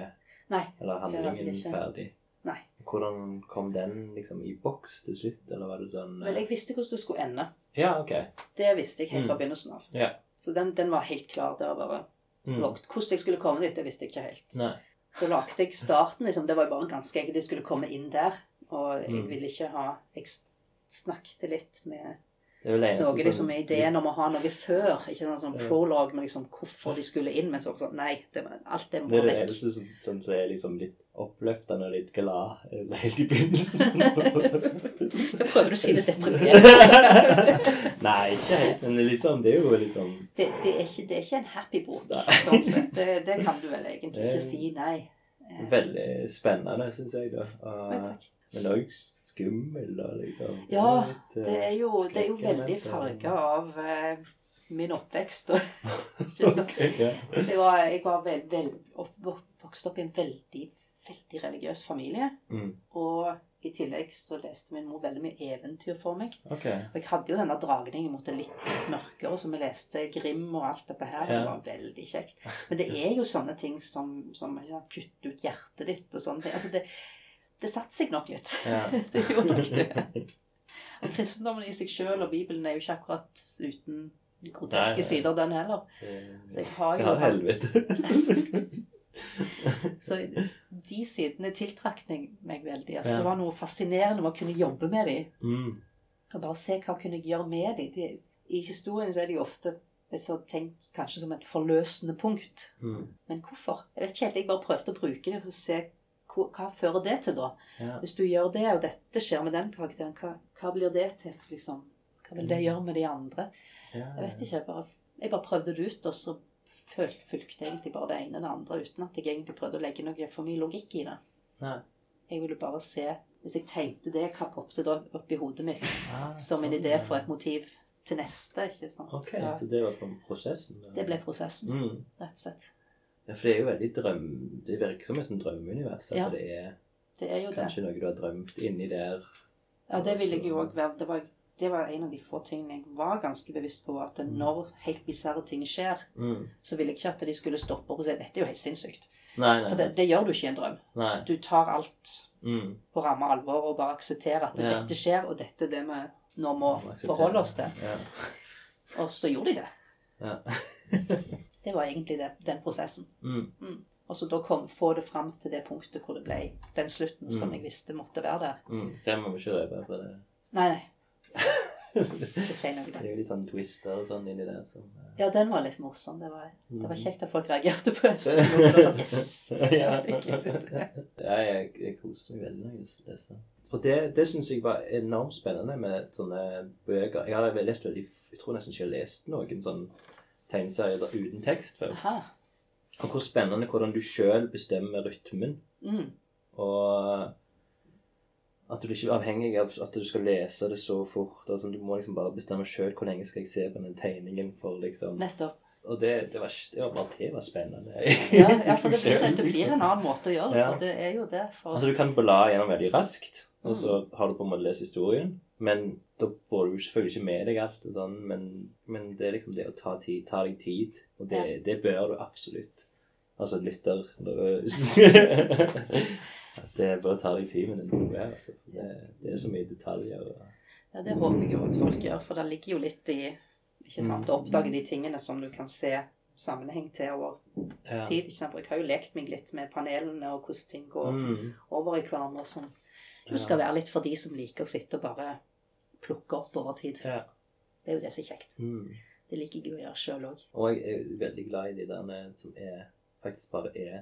Nei. Eller handlingen ferdig. Nei. Hvordan kom den liksom i boks til slutt, eller var det sånn Vel, Men jeg visste hvordan det skulle ende. Ja, ok. Det visste jeg helt fra Mm. begynnelsen av. Ja. Så den, den var helt klar der bare. Mm. Lagt. Hvordan jeg skulle komme dit, det visste jeg ikke helt. Nei. Så lagde jeg starten, liksom. Det var jo bare en ganske egg Jeg skulle komme inn der. Og jeg Mm. ville ikke ha Jeg snakket litt med Det er noe sånn, liksom ideen om å ha noe før. Ikke noe sånn prolog med liksom hvorfor de skulle inn. Men så sånn Nei, det, alt det må Det er det eneste som, som så er liksom litt oppløftende og litt glad helt i begynnelsen. Da prøver du å si det deprimerende. Nei, ikke helt, men litt sånn, det er jo litt sånn Det, det, er ikke, det er ikke en happy bok. Sånn sett. Det, det kan du vel egentlig ikke si, nei. Eh, veldig spennende, syns jeg, da. Og, takk. Men òg skummel og liksom Ja, eh, Det er jo, det er jo veldig farga av eh, min oppvekst. Og, ikke sant? Ok, ja. Det var, jeg var vel, vel, opp, vokst opp i en veldig, veldig religiøs familie. Mm. Og i tillegg så leste min mor veldig mye eventyr for meg. Okay. Og jeg hadde jo denne dragningen mot det litt mørkere, så vi leste Grim og alt dette her. Det var veldig kjekt. Men det er jo sånne ting som, som ja, kutte ut hjertet ditt og sånne ting. Altså det, det satte seg nok litt. Ja. det gjorde nok det. Og kristendommen i seg sjøl og Bibelen er jo ikke akkurat uten groteske sider, den heller. Så jeg har jo Ja, helvete. Så de sidene tiltrakk meg veldig. Altså, Ja. Det var noe fascinerende med å kunne jobbe med dem. Mm. Og bare se hva kunne jeg gjøre med dem. De, I historien så er de ofte så tenkt kanskje som et forløsende punkt. Mm. Men hvorfor? Jeg vet ikke helt. Jeg bare prøvde å bruke det og se hva, fører det til, da. Ja. Hvis du gjør det, og dette skjer med den karakteren, hva, hva blir det til? liksom? Hva vil det gjøre med de andre? Ja, Jeg vet ikke. Jeg bare, jeg bare prøvde det ut, og så fulgte egentlig bare det ene og det andre uten at jeg egentlig prøvde å legge noe for mye logikk i det. Nei. Jeg ville bare se Hvis jeg tenkte det, hva poppet da opp i hodet mitt Ah, som en sånn, idé for et motiv til neste? ikke sant? Ok, så det var prosessen? da. det ble prosessen, mm. rett og slett. Ja, for det er jo veldig drøm... Det virker som et sånt drømmeunivers. At Ja. det er Det er jo det. kanskje noe du har drømt inni der. Ja, det ville jeg jo òg være. Det var, det var en av de få tingene jeg var ganske bevisst på. At når helt bisarre ting skjer, Mm. så ville jeg ikke at de skulle stoppe opp og si dette er jo helt sinnssykt. Nei, nei. For det, det gjør du ikke i en drøm. nei. Du tar alt Mm. på ramme alvor og bare aksepterer at Ja. dette skjer, og dette er det vi nå må forholde oss til. Ja. Og så gjorde de det. Ja. Det var egentlig det, den prosessen. Mm. Og så da kom, få det fram til det punktet hvor det ble den slutten som Mm. jeg visste måtte være der. Mm. Det må vi ikke røpe. på det. Nei, nei. Ikke si noe det der. er jo litt sånn twister og sånn inni der. Som, uh... Ja, den var litt morsom. Det var, det var Mhm. kjekt at folk reagerte på det. Det sånn, yes! ja. det jeg, jeg koste meg veldig når jeg leste det. For det, det syns jeg var enormt spennende med sånne bøker. Jeg har lest veldig, jeg tror nesten ikke jeg har lest noen sånn tegneserier uten tekst før. Aha. Og hvor spennende hvordan du sjøl bestemmer rytmen. Mm. Og at du ikke er avhengig av at du skal lese det så fort. Sånn, du må liksom bare bestemme sjøl hvor lenge skal jeg se på den tegningen. for liksom... Nettopp. Og det, det, var, det var bare det var spennende. Ja, ja for det blir, det blir en annen måte å gjøre det Ja. på. Det er jo det. For, Altså Du kan bla gjennom veldig raskt, og så Mm. har du på en måte lest historien. Men da får du selvfølgelig ikke med deg alt. sånn, Men, men det er liksom det å ta, tid, ta deg tid. Og det, Ja. det bør du absolutt. Altså lytter At det bør ta deg tid med den noe. Altså. Det, det er så mye detaljer. Og, ja, det håper jeg jo at folk gjør, for det ligger jo litt i ikke sant, Mm. å oppdage de tingene som du kan se sammenheng til over tid. Ikke sant? For jeg har jo lekt meg litt med panelene og hvordan ting går Mm, over i hverandre. og Ja. Jo skal være litt for de som liker å sitte og bare plukke opp over tid. ja. Det er jo det som er kjekt. Mm. Det liker jeg å gjøre sjøl òg. Og jeg er veldig glad i de der som er faktisk bare er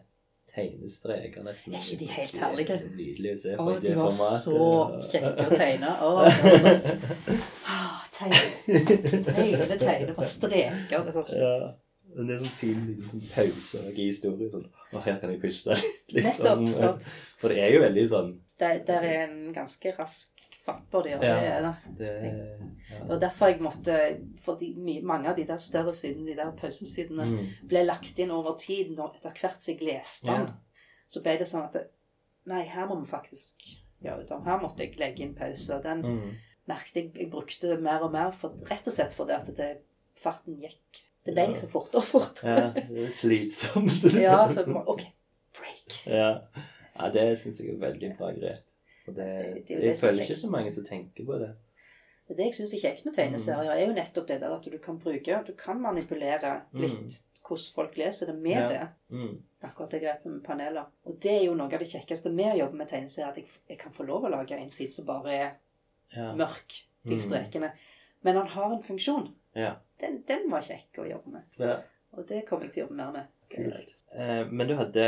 tegnestreker, nesten. Er ikke de helt herlige? Så nydelig å se på i de var formatet. så kjekke å tegne. Å, det var. Ah, tegne, tegne, tegne på streker. Er sånn. Ja. Men det er sånn fin liten pause i historien. Sånn, å, her kan jeg puste litt. Liksom. Nettopp. sånn, sant? For det er jo veldig sånn Det, der er en ganske rask fatt på det, og det Ja. er det. det, Det var derfor jeg måtte Fordi mange av de der større sidene, de der pausesidene, Mm. ble lagt inn over tid når etter hvert som jeg leste den. Ja. Så ble det sånn at Nei, her må vi faktisk gjøre det om. Her måtte jeg legge inn pause. og Den Mm. merket jeg jeg brukte mer og mer, for, rett og slett fordi at det, farten gikk. Det ble Ja. liksom fortere og fortere. ja, det er slitsomt. Ja, så OK, break. ja. Ja, det syns jeg er veldig bra grep. Og det, Det- det jeg er føler ikke så mange som tenker på det. Det er det jeg syns er kjekt med tegneserier, er jo nettopp det der at du kan bruke Du kan manipulere litt hvordan folk leser det med Ja. det. Mm. Akkurat det grepet med paneler. Og det er jo noe av det kjekkeste med å jobbe med tegneserier, at jeg, jeg kan få lov å lage en side som bare er Ja. mørk, de Mm. strekene. Men han har en funksjon. ja. Den, den var kjekk å jobbe med. ja. Og det kommer jeg til å jobbe mer med. Kult. Eh, men du hadde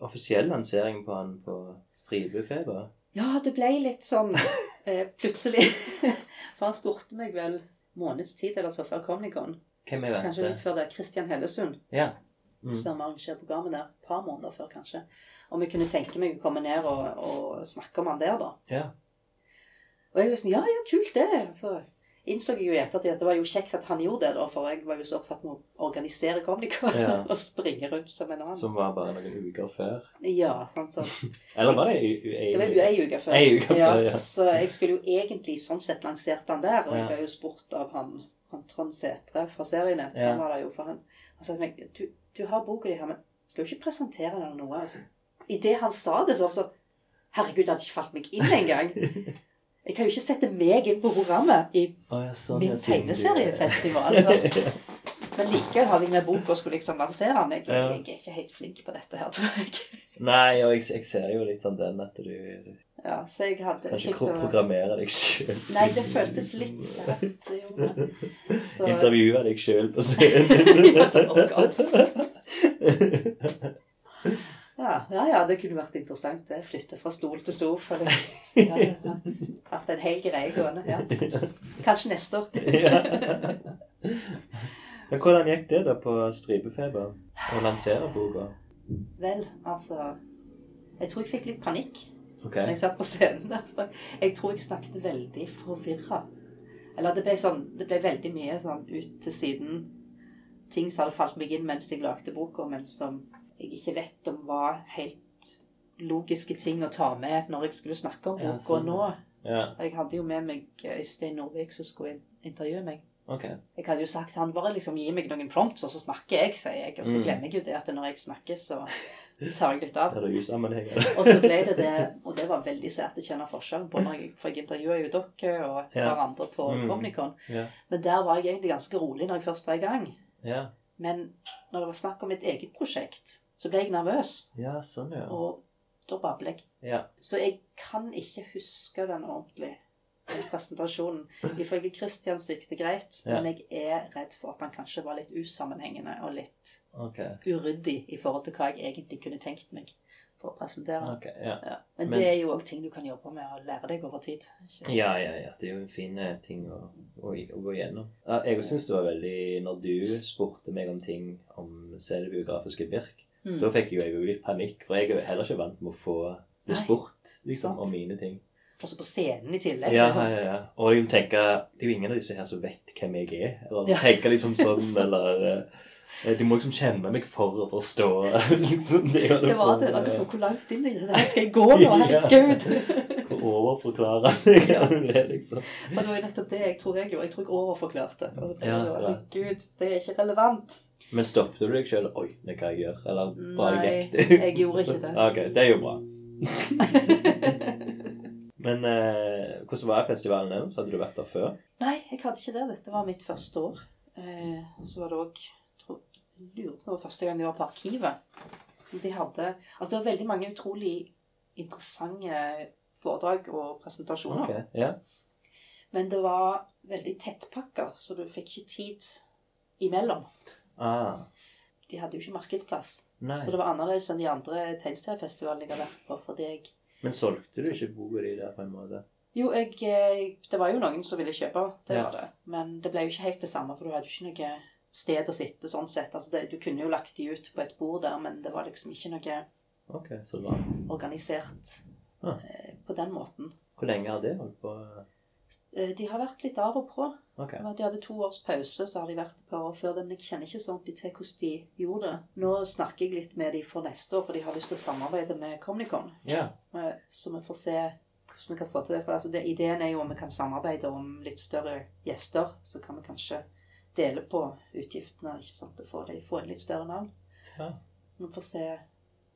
offisiell lansering på han på Stribefeber? Ja, det ble litt sånn eh, plutselig. For han spurte meg vel måneds tid eller så før er Kanskje litt før det. Christian Hellesund, Ja. Mm. som arrangerte programmet der. Et par måneder før, kanskje. Om jeg kunne tenke meg å komme ned og, og snakke om han der, da. ja. Og jeg var sånn Ja, ja, kult det. Så innså jeg jo i ettertid at det var jo kjekt at han gjorde det, da, for jeg var jo så opptatt med å organisere Comic-Con Ja. og springe rundt som en annen. Som var bare noen uker før? Ja, sånn så. Eller bare ei ei før. Det var jo ei uke før. Ei uke før, ja. Så jeg skulle jo egentlig sånn sett lansert han der, og jeg ble jo spurt av han, han Trond Sætre fra Serienett. Ja. Han var der jo for han. Han sa til meg du, du har boka di her, men skal jo ikke presentere den eller noe. Altså, Idet han sa det, så var det sånn Herregud, det hadde ikke falt meg inn engang. Jeg kan jo ikke sette meg inn på programmet i sånn, min tegneseriefestival. Så. Men likevel hadde jeg med bok og skulle liksom lansere den. Jeg, Ja. jeg er ikke helt flink på dette her, tror jeg. Nei, og jeg, jeg ser jo litt sånn den at du Ja, så jeg hadde kanskje fikk pro- programmere deg sjøl. Nei, det føltes litt sært. Så- Intervjue deg sjøl på scenen. Ja, sånn, oh God. Ja, ja, ja, det kunne vært interessant. det. Flytte fra stol til sofa. Det ja, hadde vært en hel greie gående. Ja. Kanskje neste år. Ja. Men hvordan gikk det da på Stripefeber? Å lansere boka? Vel, altså Jeg tror jeg fikk litt panikk okay. når jeg satt på scenen der. For jeg tror jeg snakket veldig forvirra. Eller det ble sånn Det ble veldig mye sånn ut til siden ting som hadde falt meg inn mens jeg lagde boka, men som jeg ikke vet om var helt logiske ting å ta med når jeg skulle snakke om Ja, boka sånn. nå. Ja, Jeg hadde jo med meg Øystein Norvik, som skulle intervjue meg. Okay. Jeg hadde jo sagt han bare liksom gi meg noen prompts, og så snakker jeg, sier jeg. Og så Mm. glemmer jeg jo det at når jeg snakker, så tar jeg litt av. Er det usammenhengende? Og så ble det det, og det var veldig sært å kjenne forskjellen på når jeg, For jeg intervjuer jo dere og hverandre Ja. par andre på Mm. Comnicon. Ja. Men der var jeg egentlig ganske rolig når jeg først var i gang. Ja. Men når det var snakk om et eget prosjekt, så ble jeg nervøs. ja, sånn ja. Og da babler jeg. Ja. Så jeg kan ikke huske den ordentlig, den presentasjonen. Ifølge Christian gikk det greit, Ja. men jeg er redd for at han kanskje var litt usammenhengende og litt okay. uryddig i forhold til hva jeg egentlig kunne tenkt meg for å presentere. Okay, ja. Ja. Men, Men- det er jo òg ting du kan jobbe med og lære deg over tid. Ja, ja, ja. Det er jo en fin eh, ting å, å, å gå gjennom. Jeg syns det var veldig Når du spurte meg om ting om selvbiografiske Birk, Mm. da fikk jo jeg jo litt panikk, for jeg er jo heller ikke vant med å få bli spurt liksom, om mine ting. Også på scenen i tillegg. Ja, liksom. ja, ja. Og liksom tenker, det er jo ingen av disse her som vet hvem jeg er. Eller Ja. tenker liksom sånn, eller eh, De må liksom kjenne meg for å forstå liksom, det, Det var det. Liksom, hvor langt inn i det her skal jeg gå nå? Herregud. Kan du er, liksom. Og det var jo nettopp det jeg tror jeg gjorde. Jeg tror jeg overforklarte. Og Ja, ja. Gud, det er ikke relevant. Men stoppet du deg sjøl? Oi, det hva jeg gjør? Eller bare Nei, gikk det? jeg gjorde ikke det. ok, det er jo bra. Men eh, hvordan var festivalen din? Hadde du vært der før? Nei, jeg hadde ikke det. Dette var mitt første år. Eh, så var det òg Lurer på det første gang de var på Arkivet. De hadde Altså, det var veldig mange utrolig interessante foredrag og presentasjoner. Okay, yeah. Men det var veldig tettpakka, så du fikk ikke tid imellom. Ah, de hadde jo ikke markedsplass. Nei. Så det var annerledes enn de andre tegneseriefestivalene jeg har vært på. fordi jeg Men solgte du ikke boka di der på en måte? Jo, jeg, eh, det var jo noen som ville kjøpe, det Ja. var det. Men det ble jo ikke helt det samme, for du hadde jo ikke noe sted å sitte sånn sett. Altså det, du kunne jo lagt de ut på et bord der, men det var liksom ikke noe okay, så organisert Ja. Eh, på den måten. Hvor lenge har det holdt på? Eh, de har vært litt av og på. Okay. De hadde to års pause, så har de vært et par år før Men Jeg kjenner ikke så ordentlig til hvordan de gjorde det. Nå snakker jeg litt med de for neste år, for de har lyst til å samarbeide med Comnicon. Eh, Så vi får se hvordan vi kan få til det. For altså det, ideen er jo om vi kan samarbeide om litt større gjester. Så kan vi kanskje dele på utgiftene ikke sant? og få, de, få inn litt større navn. Ja. Vi får se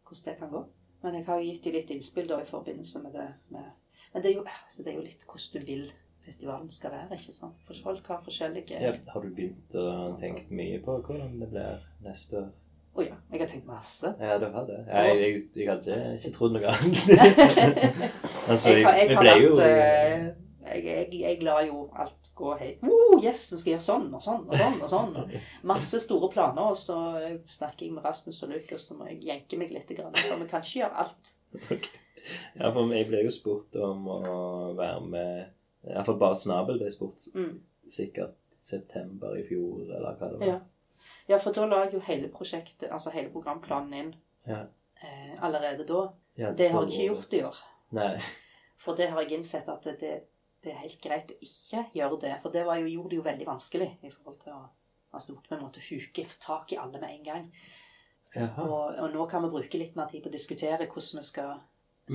hvordan det kan gå. Men jeg har jo gitt dem litt innspill da i forbindelse med det. Med, men det er, jo, altså det er jo litt hvordan du vil festivalen skal være. ikke sant? For folk har forskjellige ja. Har du begynt å tenke mye på hvordan det blir neste år? Å ja. Jeg har tenkt masse. Ja, du har det? Jeg, jeg, jeg hadde ikke trodd noe annet. altså, jeg, jeg, vi ble jo eh, jeg, jeg, jeg lar jo alt gå helt oh, Yes, vi skal gjøre sånn og sånn og sånn. og sånn. Masse store planer, og så snakker jeg med Rasmus og Lukas, så må jeg jenke meg litt. For vi kan ikke gjøre alt. Ja, for jeg ble jo spurt om å være med Iallfall bare Snabel ble spurt Mm. sikkert september i fjor, eller hva det var. Ja. ja, for da la jeg jo hele prosjektet, altså hele programplanen inn Ja. eh, allerede da. Ja, Det har jeg ikke gjort i år. Nei. For det har jeg innsett at det, det, er helt greit å ikke gjøre det. For det var jo, gjorde det jo veldig vanskelig i forhold til å Altså måtte på en måte huke tak i alle med en gang. Og, og nå kan vi bruke litt mer tid på å diskutere hvordan vi skal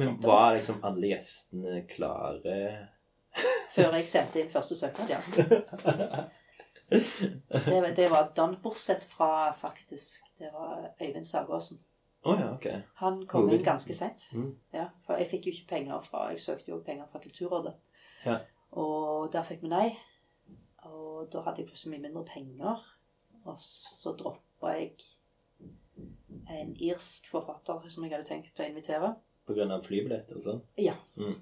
Men var liksom alle gjestene klare? Før jeg sendte inn første søknad, ja. Det, det var Dan, bortsett fra faktisk Det var Øyvind Sagåsen. Å ja, ok. Han kom inn ganske sent. Mm. Ja, for jeg fikk jo ikke penger fra Jeg søkte jo penger fra Kulturrådet. Ja. Og der fikk vi nei. Og da hadde jeg plutselig mye mindre penger. Og så droppa jeg en irsk forfatter som jeg hadde tenkt å invitere. På grunn av flybillett og sånn? Ja. Mm.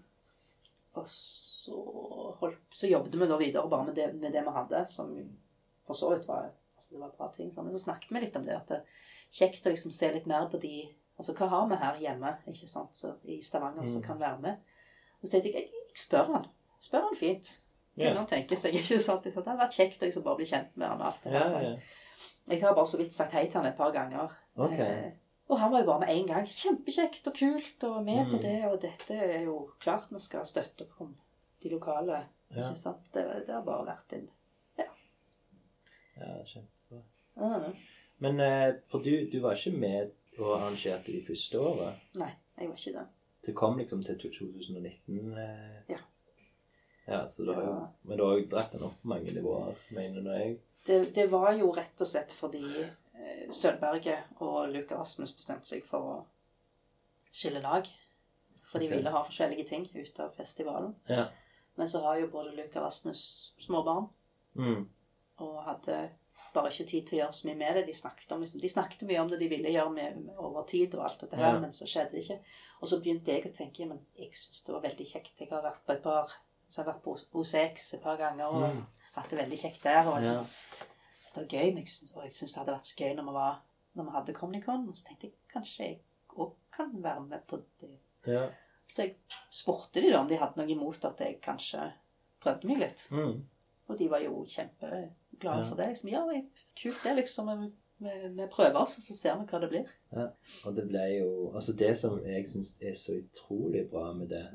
Og så, holdt, så jobbet vi da videre bare med det, med det vi hadde, som for så vidt var, altså det var bra ting. sånn. Men så snakket vi litt om det, at det er kjekt å liksom se litt mer på de Altså hva har vi her hjemme ikke sant, så, i Stavanger som Mm. kan være med? Og så tenkte jeg jeg, jeg spør han. Spør han fint. Ja. Kunne han tenke seg, ikke sant? Det hadde vært kjekt å liksom bare bli kjent med han. alt Ja, ja. Jeg har bare så vidt sagt hei til han et par ganger. Ok. Eh, og han var jo bare med en gang. Kjempekjekt og kult og med på Mm. det. Og dette er jo klart vi skal støtte om de lokale. Ja, Ikke sant? Det, det har bare vært en ja kjempebra. Ah, Men eh, for du, du var ikke med og arrangerte de første åra? Nei, jeg var ikke det. Du kom liksom til 2019? Eh. Ja. Ja, så du har Ja. Men du har jo dratt den opp på mange nivåer, mener jeg. det. Det var jo rett og slett fordi eh, og Luke Rasmus bestemte seg for å skille lag. For de Ok. ville ha forskjellige ting ut av festivalen. Ja. Men så har jo både og Rasmus småbarn. Mm. og hadde bare ikke tid til å gjøre så mye med det. De snakket, om, liksom, de snakket mye om det de ville gjøre med, med over tid og alt dette her, Ja. men så skjedde det ikke. Og så begynte jeg å tenke men jeg syns det var veldig kjekt. Jeg har vært på et par så jeg har vært på OCX et par ganger og Mm. hatt det veldig kjekt der. Og Ja. Det var gøy, men jeg syns, og jeg syntes det hadde vært så gøy når vi, var, når vi hadde Comnicon. Så tenkte jeg kanskje jeg òg kan være med på det. ja. Så jeg spurte de da om de hadde noe imot at jeg kanskje prøvde meg litt. Mm. Og de var jo kjempeglade Ja. for det. Liksom, ja, kult det, liksom. Vi, prøver oss, og så ser vi hva det blir. Og det ble jo Altså, det som jeg syns er så utrolig bra med det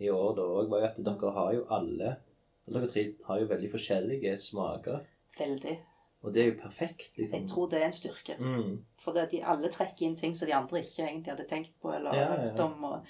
i år da òg, var jo at dere har jo alle Dere tre har jo veldig forskjellige smaker. Veldig. Og det er jo perfekt, liksom. Jeg tror det er en styrke. Mm. For det, de alle trekker inn ting som de andre ikke egentlig hadde tenkt på eller Ja, ja, ja. hørt om. Og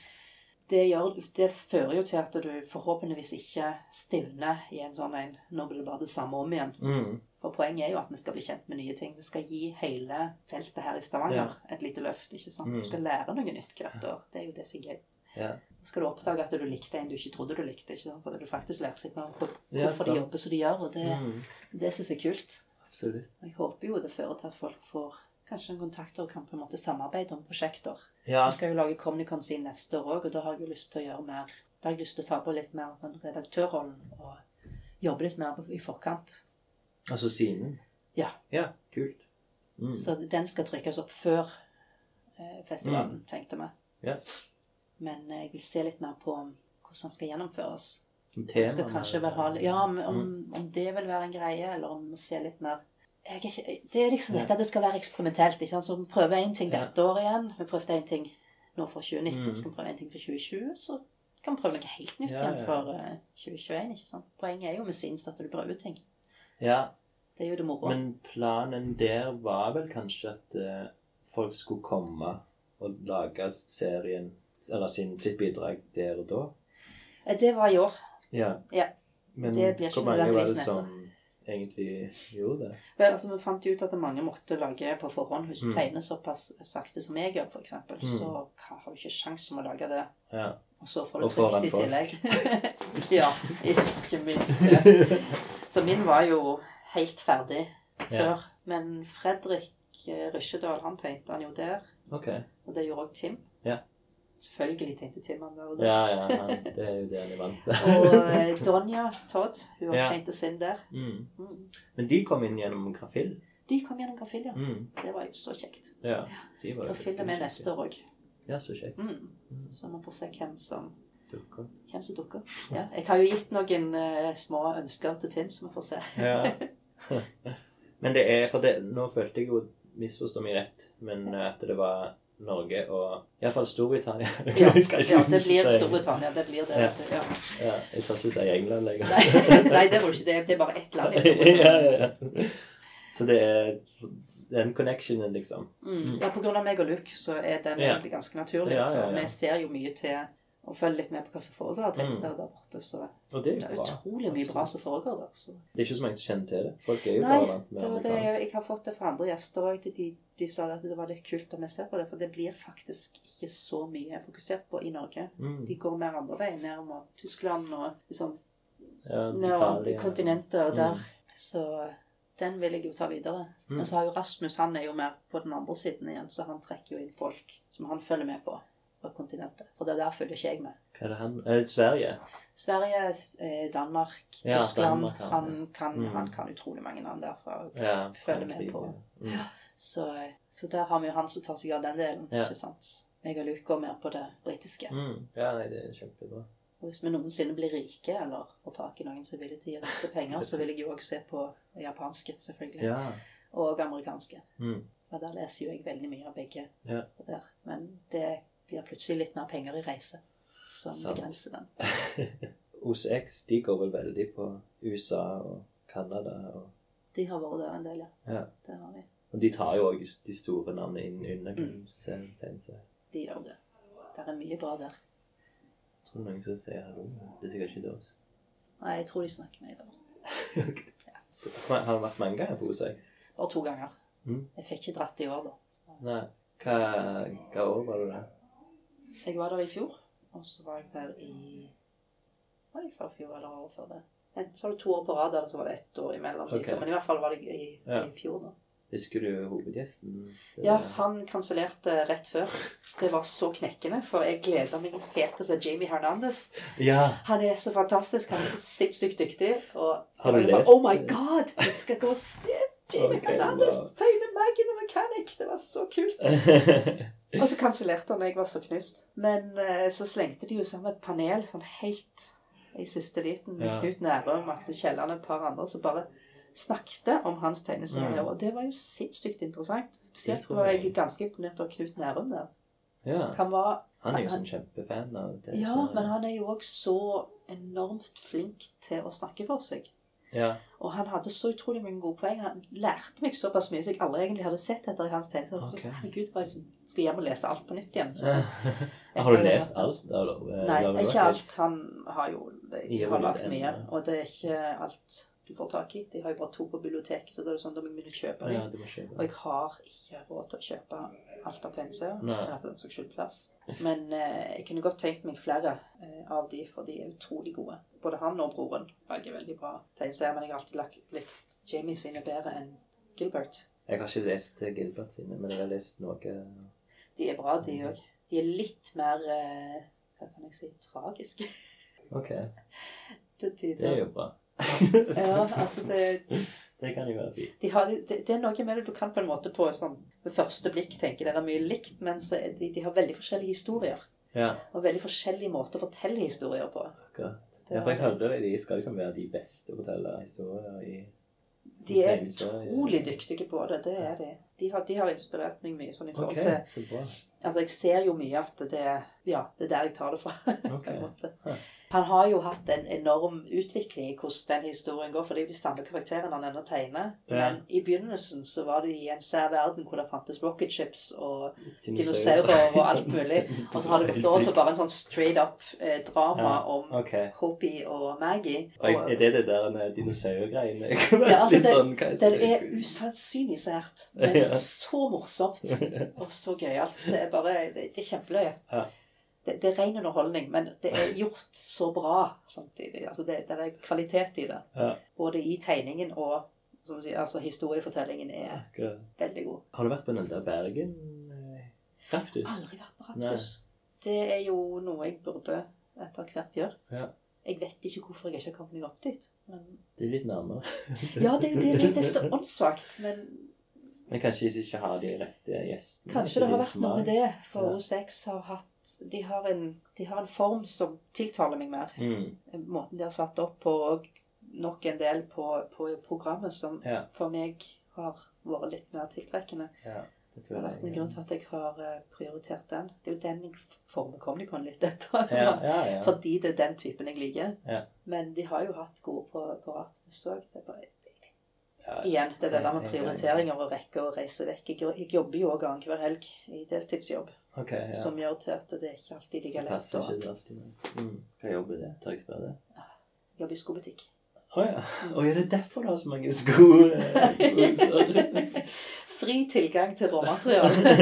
det, gjør, det fører jo til at du forhåpentligvis ikke stivner i en sånn en Nå blir det bare det samme om igjen. Mm. For poenget er jo at vi skal bli kjent med nye ting. Vi skal gi hele feltet her i Stavanger et lite løft. ikke sant? Mm. Du skal lære noe nytt hvert år. Det er jo det som er gøy. Ja. Så skal du oppdage at du likte en du ikke trodde du likte. ikke sant? Fordi du faktisk lærte litt mer om hvorfor Ja, de jobber som de gjør. Og det, Mm. det synes jeg er kult. Absolutt. Jeg håper jo det fører til at folk får kanskje en kontakt og kan på en måte samarbeide om prosjekter. Ja. Vi skal jo lage Comnicon sin neste år òg, og da har jeg jo lyst til å gjøre mer Da har jeg lyst til å ta på litt mer sånn redaktørrollen og jobbe litt mer i forkant. Altså siden? Ja. Ja, kult. Mm. Så den skal trykkes opp før eh, festivalen, tenkte vi. Ja. Men eh, jeg vil se litt mer på hvordan den skal gjennomføres. Tema. skal kanskje være Ja, om, om, om det vil være en greie, eller om vi ser litt mer er ikke, Det er liksom dette at det skal være eksperimentelt. Ikke sant? Så vi prøver én ting dette året igjen. Vi prøvde én ting nå for 2019. Mm. Skal vi prøve en ting for 2020, så kan vi prøve noe helt nytt Ja, igjen for eh, 2021. ikke sant? Poenget er jo med Scenes at du prøver ting. Ja, Det er jo det moro. men planen der var vel kanskje at uh, folk skulle komme og lage serien, eller sin, sitt bidrag der og da. Eh, Det var i år. Ja. Ja. Men hvor mange var det som egentlig gjorde det? Vel, altså, Vi fant ut at mange måtte lage på forhånd. Hvis du Mm. tegner såpass sakte som jeg gjør, f.eks., Mm. så har du ikke sjans om å lage det. Ja. Og så får du trygt i tillegg. ja, ikke minst. Så min var jo helt ferdig før. Men Fredrik eh, Rysjedal, han tegnte han jo der. Okay. Og det gjorde òg Tim. Ja. Selvfølgelig tenkte Tim han Ja. Ja, ja, det er jo det han er vant til. Og eh, Donja Todd, hun Ja. ja. tegnte inn der. Mm. Mm. Men de kom inn gjennom Grafill? De kom gjennom Grafilja. Mm. Det var jo så kjekt. Ja. De var Grafill er med neste år òg. Ja, så kjekt. Mm. Så man får se hvem som, Dukker. hvem som dukker. Ja, jeg har jo gitt noen uh, små ønsker til Tim, så vi får se. Ja. Men det er For det, nå følte jeg jo Misforstå meg rett, men at det var Norge og Iallfall Storbritannia. Ja, ja, det blir Storbritannia. Det blir det. Ja. Ja. Ja, jeg tør ikke si England lenger. Nei, nei, det ikke. Det er- Det er bare ett land ja, ja, ja. Så det er den connectionen, liksom. Mm. Ja, på grunn av meg og Luke så er den egentlig ganske naturlig. For vi ser jo mye til å følge litt med på hva som foregår av Mm. der borte. Så Og det er det er utrolig mye bra som foregår der. Så. Det er ikke så mange som kjenner til det. Folk er jo Nei, bare vant med det jeg har fått det fra andre gjester òg. De, de sa at det var litt kult om vi ser på det, for det blir faktisk ikke så mye fokusert på i Norge. Mm. De går mer andre veien, ned mot Tyskland og liksom Ja, ned Italia. kontinentet og der. Mm. Så den vil jeg jo ta videre. Mm. Men så har jo Rasmus, han er jo mer på den andre siden igjen, så han trekker jo inn folk som han følger med på på kontinentet. For det der følger ikke jeg med. Hva er det han Er det Sverige? Sverige, eh, Danmark, Ja, Tyskland Danmark, han, han, kan, Mm. han kan utrolig mange navn derfra. Ja, Følger med på. Mm. Så, eh, så der har vi jo han som tar seg av den delen. Ja. ikke sant? Jeg og Luke går mer på det britiske. Mm. Ja, nei, det er kjempebra. Og hvis vi noensinne blir rike eller får tak i noen som er villig til å gi disse penger, så vil jeg jo òg se på japanske, selvfølgelig. Ja. Og amerikanske. Mm. Og der leser jo jeg veldig mye av begge. Ja. Men det blir plutselig litt mer penger i reise som Sant. begrenser den. OCX de går vel veldig på USA og Canada. Og, De har vært der en del, ja. ja. Det har de. og de tar jo òg de store navnene inn under Mm. mm. De gjør det. Det er mye bra der. Jeg tror noen som sier hallo. Det er sikkert ikke oss. Nei, jeg tror de snakker med deg. Har det vært mange ganger på OCX? Bare to ganger. Mm. Jeg fikk ikke dratt det i år, da. Nei. Hva, hva år var du der? Jeg var der i fjor, og så var jeg der i Var det før fjor eller året før det? Så var det to år på rad, eller så var det ett år imellom. Okay. Men i hvert fall var det i, Ja. i fjor, da. Husker du hovedgjesten? Det Ja, han kansellerte rett før. Det var så knekkende, for jeg gleder meg helt til å se Jamie Hernandez. ja. Han er så fantastisk. Han er sinnssykt dyktig. Og Har du lest? bare, Oh my god! Jeg skal gå og se Jamie Ok, Hernandez wow. tegne Maggie the Mechanic. Det var så kult. Og så kansellerte han, og jeg var så knust. Men eh, så slengte de jo sammen et panel sånn helt i siste liten med Ja. Knut Nærum, Maxe Kielland og et par andre som bare snakket om hans tegneserier. Mm. Og det var jo sinnssykt interessant. Spesielt var jeg. ganske imponert av Knut Nærum der. ja. Han var Han er jo sånn kjempefan av det. Ja, så- men han er jo òg så enormt flink til å snakke for seg. Ja. Og han hadde så utrolig mange gode poeng. Han lærte meg såpass mye som jeg aldri egentlig hadde sett etter i hans tegneserier. Okay. Herregud, bare jeg skal hjem og lese alt på nytt igjen. Har du lest alt Love? eh, Nei, ikke alt. Han har jo De I har lagt mye, og det er ikke alt du får tak i. De har jo bare to på biblioteket, så da er det sånn da må jeg begynne å kjøpe dem. Ja, de kjøpe. Og jeg har ikke råd til å kjøpe alt av tegneserier. Eller for den saks skyld plass. Men eh, jeg kunne godt tenkt meg flere eh, av de, for de er utrolig gode. Både han og broren lager veldig bra tegneserier, men jeg har alltid lagt, likt Jamie sine bedre enn Gilbert. Jeg har ikke lest Gilbert sine, men jeg har lest noe De er bra, de òg. De er litt mer eh, Hva kan jeg si tragiske Ok, det er jo bra. Ja, altså det, det kan jo være fint. de har, det, det er noe med det du kan på en måte på sånn, ved første blikk tenke det er mye likt, men så de, de har veldig forskjellige historier. Ja, Og veldig forskjellige måter å fortelle historier på. akkurat. Ja, for jeg hørte de skal liksom være de beste å fortelle historier i De er utrolig dyktige på det. Det er de. De har, de har inspirert meg mye sånn i forhold okay, til så bra. Altså, jeg ser jo mye at det Ja, det er der jeg tar det fra. Ok. på en måte. Han har jo hatt en enorm utvikling i hvordan den historien går, for det er jo de samme karakterene han ennå tegner. Ja. Men i begynnelsen så var det i en sær verden hvor det fantes rocket ships og Dinosaurer. og alt mulig. Og så har det gått over til bare en sånn straight up eh, drama Ja. om okay. Hopi og Maggie. Og Og, er det det der med dinosaurgreiene? Ja, altså, det- sånn, det det? er usannsynlig sært, men Ja. så morsomt og så gøyalt. Det er bare Det, det er kjempeløye. Ja. Det, det er ren underholdning, men det er gjort så bra samtidig. Altså det, det er kvalitet i det. Ja. Både i tegningen og som sier, altså historiefortellingen er okay. veldig god. Har du vært på den der Bergen eh, Raptus? Aldri vært på Raptus. Det er jo noe jeg burde etter hvert gjøre. Ja. Jeg vet ikke hvorfor jeg ikke har kommet meg opp dit. Men, Det er litt nærmere. ja, det er det, det er så åndssvakt, men Men kanskje de ikke har de rette gjestene? Kanskje det har vært noe med det, for Ja. O6 har hatt de har, en, de har en form som tiltaler meg mer. Mm. Måten de har satt opp på, og nok en del på, på programmet som Ja. for meg har vært litt mer tiltrekkende. ja. Det har vært en grunn til at jeg har eh, prioritert den. Det er jo den jeg former Comnicon litt etter. Ja, ja, ja. Fordi det er den typen jeg liker. Ja. Men de har jo hatt gode på, på Raptus òg. Det er bare. Igjen, det er det der med Ja, ja, ja. prioriteringer og rekke å reise vekk. Jeg, jobber jo òg annenhver helg i deltidsjobb. Okay, ja. Som gjør til at det ikke alltid ligger Det lett passer ikke alltid. Mm. Hva jobber det? Tør jeg spørre det? jobbe i skobutikk. Å ja. Å ja, det er derfor du har så mange sko. eh, Fri tilgang til råmateriale.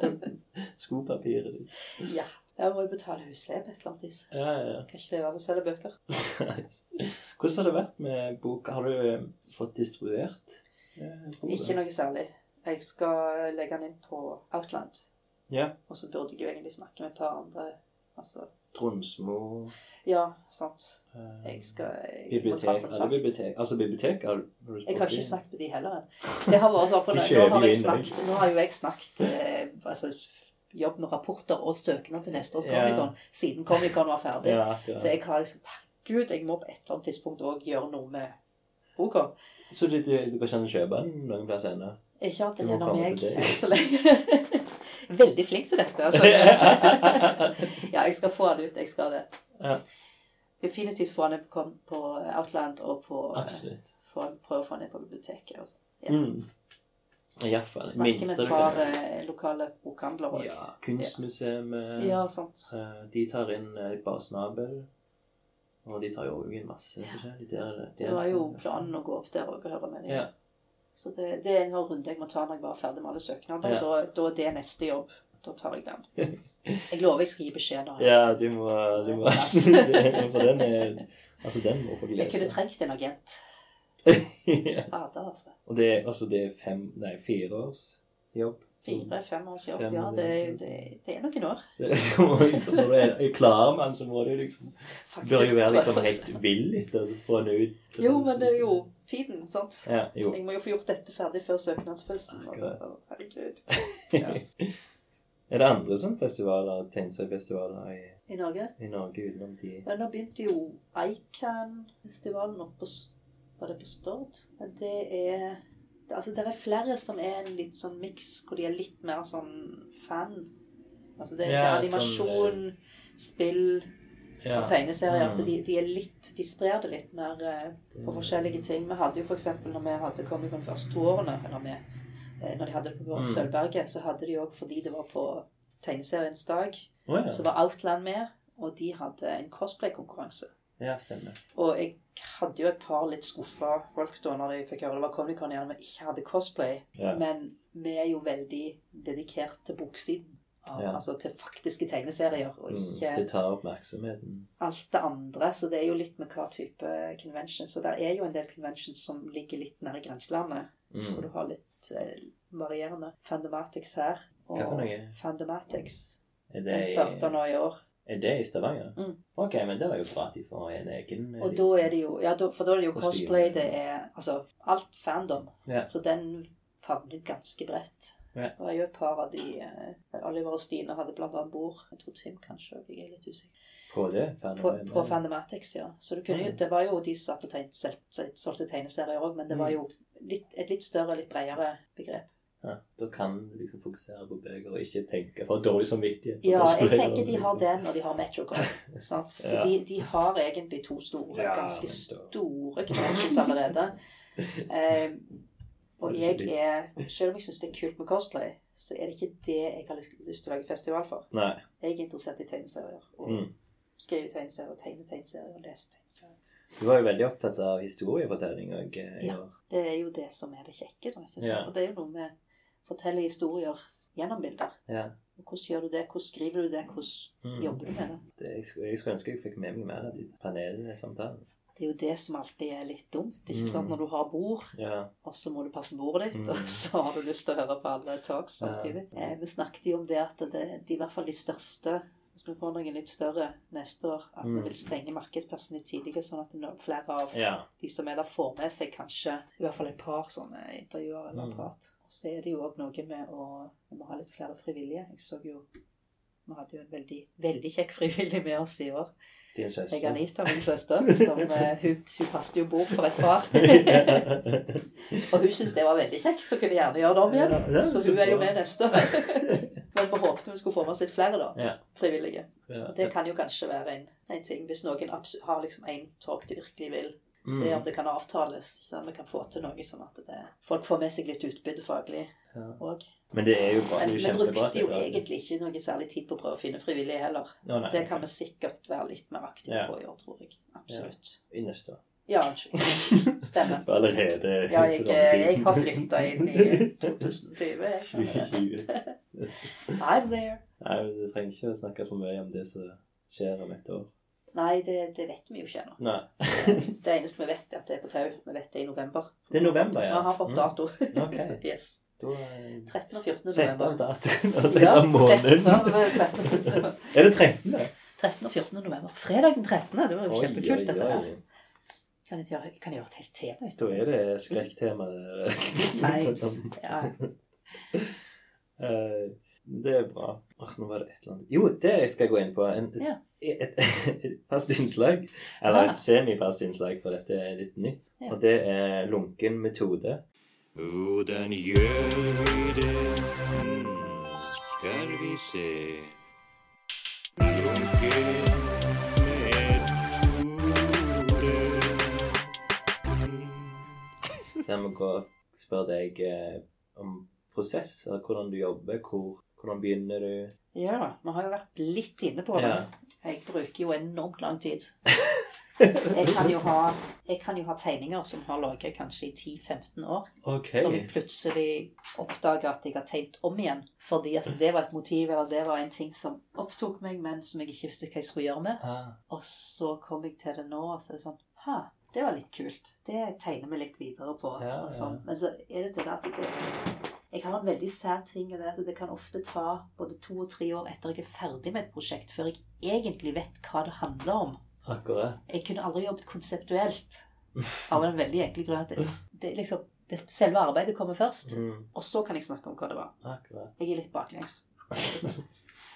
Skopapiret ditt. ja. Jeg må jo betale husleie på et eller annet vis. Ja, ja, ja. Kan ikke leve av å selge bøker. Hvordan har det vært med bok? Har du eh, fått distribuert eh. Ikke noe særlig. Jeg skal legge den inn på Outland. Ja. Og så burde jeg jo egentlig snakke med et par andre. Altså, Tronsmo ja, sant. eh, Jeg skal jeg Bibliotek, alle bibliotek, altså bibliotek har du Jeg har ikke snakket med de heller. Det har vært sånn, for nå, nå, har jeg snakket, nå har jo jeg snakket eh, altså, jobb med rapporter og søknad til neste års Ja. Comic-Con siden Comic-Con var ferdig. Ja. Så jeg har liksom Gud, jeg må på et eller annet tidspunkt òg gjøre noe med boka. Så du, du, du kan ikke kjøpe den noen plass ennå? Ikke annet enn gjennom meg enn så lenge. Veldig flink til dette. Altså. ja, jeg skal få den ut. Jeg skal det. Ja. Definitivt få den på, på Outland og på, Absolutt. få, prøve å få den på biblioteket. Også. Ja. Mm. Iallfall. Snakker med et par eh, lokale bokhandlere òg. Ja, Kunstmuseet eh, Ja, sant. eh, De tar inn eh, bare Snabel. Og de tar jo også inn masse forskjellig. Der, er det- Det var jo planen å gå opp der òg og høre med dem. Ja. Så det, det er en sånn runde jeg må ta når jeg var ferdig med alle søknader. Ja. Da, da er det neste jobb. Da tar jeg den. Jeg lover jeg skal gi beskjed nå. Ja, du må, du må absolutt det. For den er Altså, den må folk lese. Jeg kunne trengt en agent. Ja. Fader, altså. Og det, altså, det er fem Nei, fire års jobb. Fire-fem års jobb, Fem ja. Det, det, det er noen år. Det liksom, når du er klar med den, så må du liksom Faktisk, bør jo være liksom helt vill etter å få den ut. Jo, men det er jo tiden, sant. Ja, jo. Jeg må jo få gjort dette ferdig før søknadsfristen. å, Herregud. Ja. er det andre sånne festivaler, tegneseriefestivaler i, I Norge? i Norge utenom de Men nå begynte jo Ican-festivalen oppe på Var det på Stord? Det er det, Altså, det er flere som er en litt sånn miks, hvor de er litt mer sånn fan. Altså, det, det Ja, er animasjon, spill ja. og tegneserier. Mm. at De, de er litt De sprer det litt mer eh, på forskjellige ting. Vi hadde jo f.eks. når vi hadde Comic Con de første to årene, eller vi, eh, når de hadde det på Mm. Sølvberget, så hadde de òg fordi det var på tegneseriens dag, oh, ja. så var Outland med, og de hadde en cosplay-konkurranse. Ja, stemmer. Og jeg hadde jo et par litt skuffa folk da når de fikk høre det var Comic Con igjen, og vi ikke hadde cosplay. Ja. Men vi er jo veldig dedikert til boksiden. Ja. Altså til faktiske tegneserier, og Mm, det tar oppmerksomheten. alt det andre. Så det er jo litt med hva type convention. Så det er jo en del conventions som ligger litt mer i grenselandet, hvor Mm. du har litt eh, varierende. Fandomatics her. Noe? Fandomatics. Det Den starter nå i år. Er det i Stavanger? Mm. Ok, men det var jo bra at de får en egen Og da er det jo Ja, for da er det jo cosplay, det er altså alt fandom. Ja. Så den favner ganske bredt. Ja. Det var jo et par av de eh, Oliver og Stine hadde blant annet bord. Jeg tror Tim kanskje jeg er litt usikker. På det? På, på Fandomatics, ja. Så det, kunne jo, det var jo de som solgte tegneserier òg, men det var Mm. jo litt, et litt større, litt bredere begrep. Ja, da kan du liksom fokusere på bøker og ikke tenke for dårlig samvittighet. Ja, jeg tenker de har liksom. den, og de har Metrocon. Så Ja. de, de har egentlig to store, Ja, ganske store connections allerede. Um, og jeg er Selv om jeg syns det er kult med cosplay, så er det ikke det jeg har lyst- til å lage festival for. Nei. Jeg er interessert i tegneserier. Og Mm. skrive tegneserier, tegne tegneserier og lese tegneserier. Du var jo veldig opptatt av historiefortelling òg i Ja. Det er jo det som er det kjekke. Da, ikke sant? Ja. For det er jo noe med fortelle historier gjennom bilder. Ja. Og hvordan gjør du det? Hvordan skriver du det? Hvordan Mm. jobber du med det? Det, jeg, jeg skulle ønske jeg fikk med meg mer av de panelsamtalene. Det er jo det som alltid er litt dumt. ikke Mm. sant? Når du har bord, Ja. og så må du passe bordet ditt, Mm. og så har du lyst til å høre på alle talks Ja. samtidig. Eh, vi snakket jo om det at det, de, i hvert fall de største Hvis vi får noen litt større neste år, at vi Mm. vil stenge markedsplassen litt tidligere, sånn at flere av ja. de som er der, får med seg kanskje i hvert fall et par sånne intervjuer eller Mm. prat. Så er det jo òg noe med å Vi må ha litt flere frivillige. Jeg så jo Vi hadde jo en veldig, veldig kjekk frivillig med oss i år. Din søster. Jeg Anita, min søster, som eh, hun, hun passet jo bord for et par. Og hun syntes det var veldig kjekt og kunne gjerne gjøre det om igjen. Ja, så så hun er jo med neste år. Men vi håpet vi skulle få med oss litt flere da, Ja. frivillige. Ja. Det kan jo kanskje være en, en ting, hvis noen har liksom en talk de virkelig vil. Se Mm. om det kan avtales, at vi kan få til noe sånn at det, folk får med seg litt utbytte faglig Ja. Men det er jo bra. Det er vi jo kjempebra. brukte jo det egentlig ikke noe særlig tid på å prøve å finne frivillige heller. No, nei, Det kan vi sikkert være litt mer aktive Ja. på i år, tror jeg. Absolutt. I neste år. Ja, unnskyld. Stemmer. Du er allerede Ja, jeg, jeg har flytta inn i 2020. Jeg skjønner det. I'm there. Nei, men Du trenger ikke å snakke for mye om det som skjer om et år. Nei, det, det vet vi jo ikke ennå. Det eneste vi vet, er at det er på tau. Vi vet det i november. Det er november, ja. Vi har fått Mm. dato. Yes. Da eh, 13. og 14. november. Sett av datoen, og sett av måneden. 13. og 13. Er det 13.? 13. og 14. november. Fredag den 13. Det var jo Oi, kjempekult, dette her. Kan jeg gjøre, kan jeg gjøre et helt tema ut Da er det skrekktema. Ja. Eh, Det er bra. Nå var det et eller annet Jo, det skal jeg gå inn på. En, Ja. Et, et fast innslag. Eller Ah. et semifast innslag, for dette er litt nytt. Ja. Og det er lunken metode. Hvordan gjør vi det? Hmm, skal vi se Lunken metode. Der vi går og spør deg eh, om prosess, eller hvordan du jobber, hvor, hvordan begynner du? ja, vi har jo vært litt inne på det. Ja. Jeg bruker jo enormt lang tid. Jeg kan jo ha, jeg kan jo ha tegninger som har ligget kanskje i 10-15 år. Ok. Som jeg plutselig oppdager at jeg har tegnet om igjen. Fordi at det var et motiv, eller det var en ting som opptok meg, men som jeg ikke visste hva jeg skulle gjøre med. Ah, Og så kom jeg til det nå, og så er det sånn Ha, det var litt kult. Det tegner vi litt videre på. Ja, og sånn. Men så er det det der at det, jeg har en veldig sær ting i det at det kan ofte ta både to og tre år etter jeg er ferdig med et prosjekt, før jeg egentlig vet hva det handler om. akkurat. Jeg kunne aldri jobbet konseptuelt av en veldig enkel grunn. at Det, det, liksom, det, selve arbeidet kommer først, Mm, og så kan jeg snakke om hva det var. akkurat. Jeg er litt baklengs.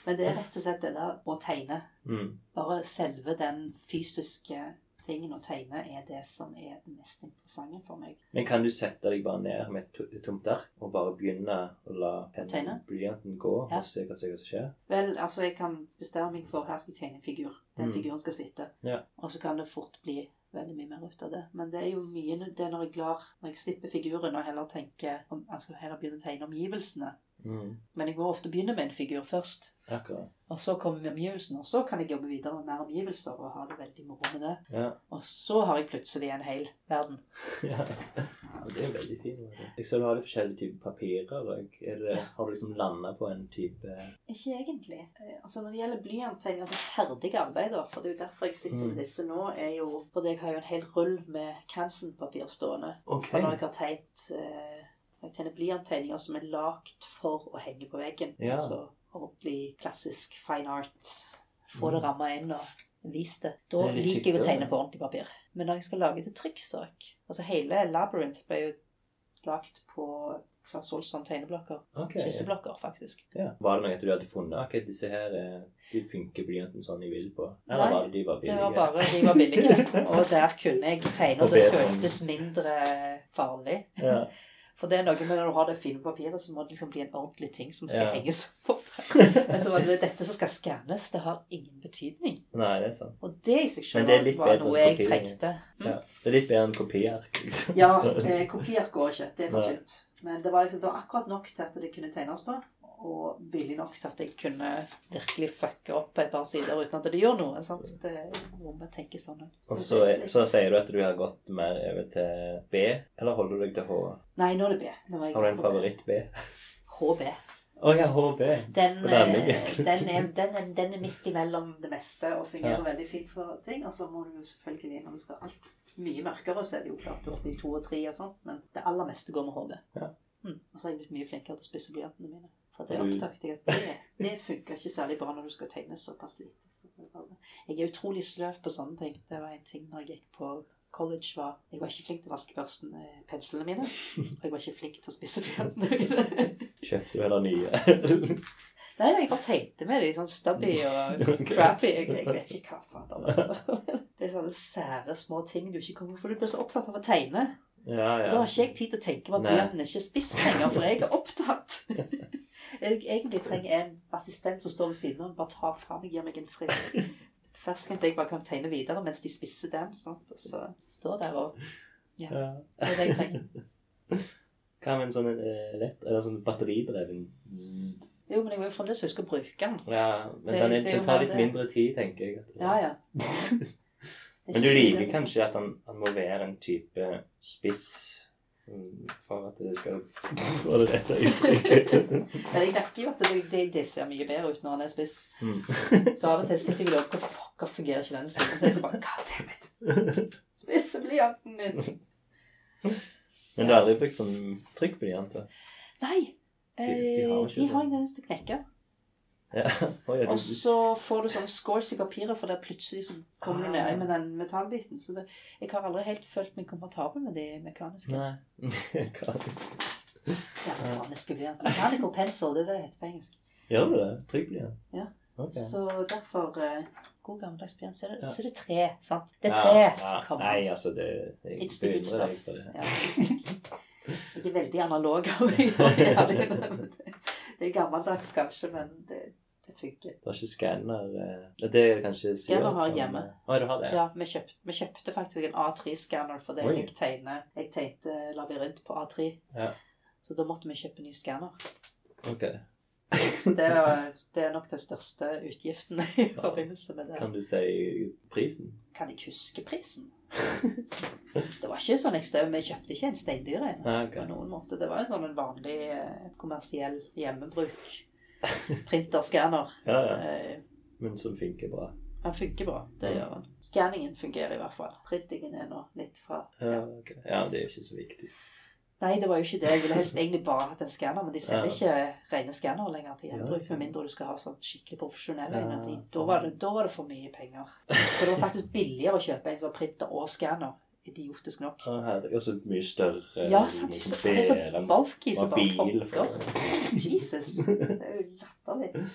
Men det er rett og slett det der å tegne. Mm. Bare selve den fysiske tingen å tegne er det som er det mest interessante for meg. Men kan du sette deg bare ned med et to- tomt ark og bare begynne å la pennen blyanten gå Ja. og se hva som skjer? Vel, altså jeg kan bestemme meg for her skal jeg tegne en figur. Den Mm. figuren skal sitte. Ja. Og så kan det fort bli veldig mye mer ut av det. Men det er jo mye det er når jeg lar når jeg slipper figuren og heller tenker altså heller begynner å tegne omgivelsene. Mm. Men jeg må ofte begynne med en figur først. Akkurat. Og så kommer vi omgivelsene, og så kan jeg jobbe videre med mer omgivelser og ha det veldig moro med det. Ja. Og så har jeg plutselig en hel verden. ja. Og det er veldig fint. Jeg ser du har litt forskjellige typer papirer. Og er det, har du liksom landa på en type Ikke egentlig. Eh, Altså Når det gjelder blyanttegning, altså ferdige arbeider, for det er jo derfor jeg sitter Mm. med disse nå, er jo fordi jeg har jo en hel rull med Canson-papir stående. Okay. Og når jeg har tegnet eh, Jeg tegner blyanttegninger som er lagd for å henge på veggen. Ja. Altså ordentlig klassisk fine art få det Mm. ramma inn og vist det. Da Det er liker jeg å tegne på ordentlig papir. Men når jeg skal lage til trykksak Altså hele Labyrinth ble jo lagt på Claes Olsson tegneblokker. Ok, ja. Skisseblokker, faktisk. Ja. Var det noe du hadde funnet? Ok, disse her eh, de funker blyanten sånn jeg vil på? Eller Nei, var det de var Det var bare de var billige. Og der kunne jeg tegne, og Og det føltes mindre farlig. Ja. For det er noe med når du har det fine papiret, så må det liksom bli en ordentlig ting som skal Ja. henges opp. Men så var det dette som skal skannes. Det har ingen betydning. Nei, det er sant. Og det i seg litt var noe jeg trengte. Mm. Ja. Det er litt bedre enn kopiark. Liksom. Ja, eh, kopiark går ikke. Det er for tynt. Men det var liksom det var akkurat nok til at det kunne tegnes på. Og billig nok til at jeg kunne virkelig fucke opp på et par sider uten at det gjør noe. Sant? Det må vi tenke sånn ut. Og så, så sier du at du har gått mer over til B, eller holder du deg til H? Nei, nå er det B. Nå er jeg Har du en favoritt B? HB. Å ja, HB. Den, den eh, den, er, den, er, den er midt imellom det meste og fungerer Ja. veldig fint for ting. Og så må du jo selvfølgelig når du skal alt mye mørkere, så er det jo klart du er oppe i to og tre og sånt, men det aller meste går med HB. Ja. Mm. Og så er jeg blitt mye flinkere til å spisse blyantene mine. Det oppdaget jeg at det, det funker ikke særlig bra når du skal tegne såpass lite. Jeg er utrolig sløv på sånne ting. Det var en ting når jeg gikk på college var Jeg var ikke flink til å vaske børsten med penslene mine. Og jeg var ikke flink til å spisse blyantene. Kjøpte du heller nye? Nei, nei, jeg bare tenkte med det. Sånn stubby og crappy. Jeg, jeg vet ikke hva fader det. Er sånne sære små ting du ikke kommer For du blir så opptatt av å tegne. ja, ja. Da har ikke jeg tid til å tenke på at Nei. ikke er spiss lenger, for jeg er opptatt. Jeg egentlig trenger en assistent som står ved siden av og bare tar fra meg, gir meg en frisk fersken, så jeg bare kan tegne videre mens de spisser den. Sant? Og så står der og ja. Det er det jeg trenger. Hva med en sånn eh, lett, eller sånn batteridreven? Jo, men jeg må jo fremdeles huske å bruke den. Ja, men Det- den, er, det den tar litt mindre tid, tenker jeg. Ja, ja. Men du liker kanskje at han, han må være en type spiss for at det skal få det rette uttrykket. Men jeg merker jo at det, det, det ser mye bedre ut når han er spiss. Mm. Så av og til sitter jeg og lurer på hvorfor fungerer ikke denne siden. Så jeg så bare God damn it. Spisseblyanten min. Men du har aldri brukt sånn trykkblyanter? Nei. De- de eh, har ikke De det. har en eneste knekke. Ja. Er Og så får du sånne scores i papiret, for der plutselig så kommer du ned med den metallbiten. Så det, jeg har aldri helt følt meg komfortabel med de mekaniske. Nei. Er? Ja, mekaniske blyanter. Mechanical pencil, det er det det heter på engelsk. Gjør du det? Trykkblyant? Ja. Okay. Så derfor eh, God gammeldags blyant. Så, er Ja. så er det tre, sant? Det er tre. Ja, ja. Nei, altså, det Jeg good beundrer deg for det. Ja. Jeg er veldig analog av meg. Det- er gammeldags kanskje, men det, det funker. Du har ikke skanner eh, Det er kanskje Skanner har jeg hjemme. Å, du har det? Ja, vi kjøpte, vi kjøpte faktisk en A3-skanner fordi Oi. jeg tegner Jeg tegnte labyrint på A3. Ja. Så da måtte vi kjøpe ny skanner. Ok. Så det er, det er nok den største utgiften i forbindelse med det. Kan du si prisen? Kan jeg huske prisen? Det var ikke sånn ekstrem. Vi kjøpte ikke en steindyr en. Okay. på noen måte. Det var en sånn en vanlig eh, kommersiell hjemmebruk printerskanner. Ja, ja. Eh, Men som funker bra. Han funker bra. Det gjør han. Skanningen fungerer i hvert fall. Printingen er nå litt fra Ja, ja. ok. ja, det er ikke så viktig. Nei, det var jo ikke det. Jeg ville helst egentlig bare hatt en skanner, men de selger Ja. ikke rene skannere lenger til gjenbruk, med mindre du skal ha sånn skikkelig profesjonelle Ja. Da var, det, da var det for mye penger. Så det var faktisk billigere å kjøpe en sånn printer og skanner. Idiotisk nok. Ja, herregud. så mye større Ja, sant. Det Han er så enn- som bare bil. Jesus. Det er jo latterlig.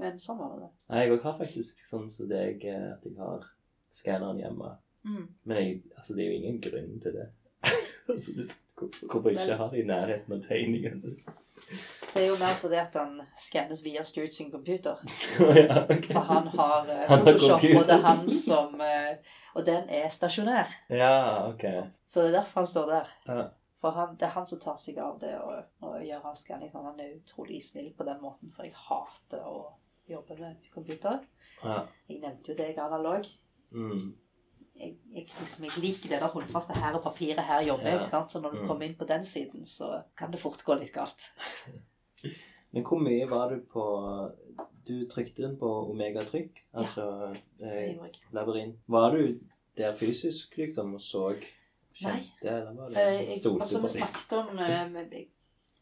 Men sånn var det. Nei, jeg har faktisk sånn som deg, eh, at jeg har skanneren hjemme. Mm. Men jeg, altså, det er jo ingen grunn til det. altså, det hvorfor, ikke ha det i nærheten av tegningene? Det er jo mer fordi at han skannes via Stuart sin computer. ja. For han har eh, Photoshop, og det er han som eh, Og den er stasjonær. Ja, ok. Så det er derfor han står der. Ja. For han, det er han som tar seg av det og, og gjør avskanning. Han er utrolig snill på den måten, for jeg hater å jobbe med computer. Ja. Jeg nevnte jo er analog. Mm. Jeg, jeg, liksom, jeg liker det der håndfaste her og papiret her jobber jeg. Ja. sant? Så når du Mm. kommer inn på den siden, så kan det fort gå litt galt. Men hvor mye var du på Du trykte den på Omega-trykk? Altså ja, eh, labyrint. Var du der fysisk, liksom, og så Nei. Kjente, eller var Eh, det jeg, Stolte altså, vi snakket om eh, vi,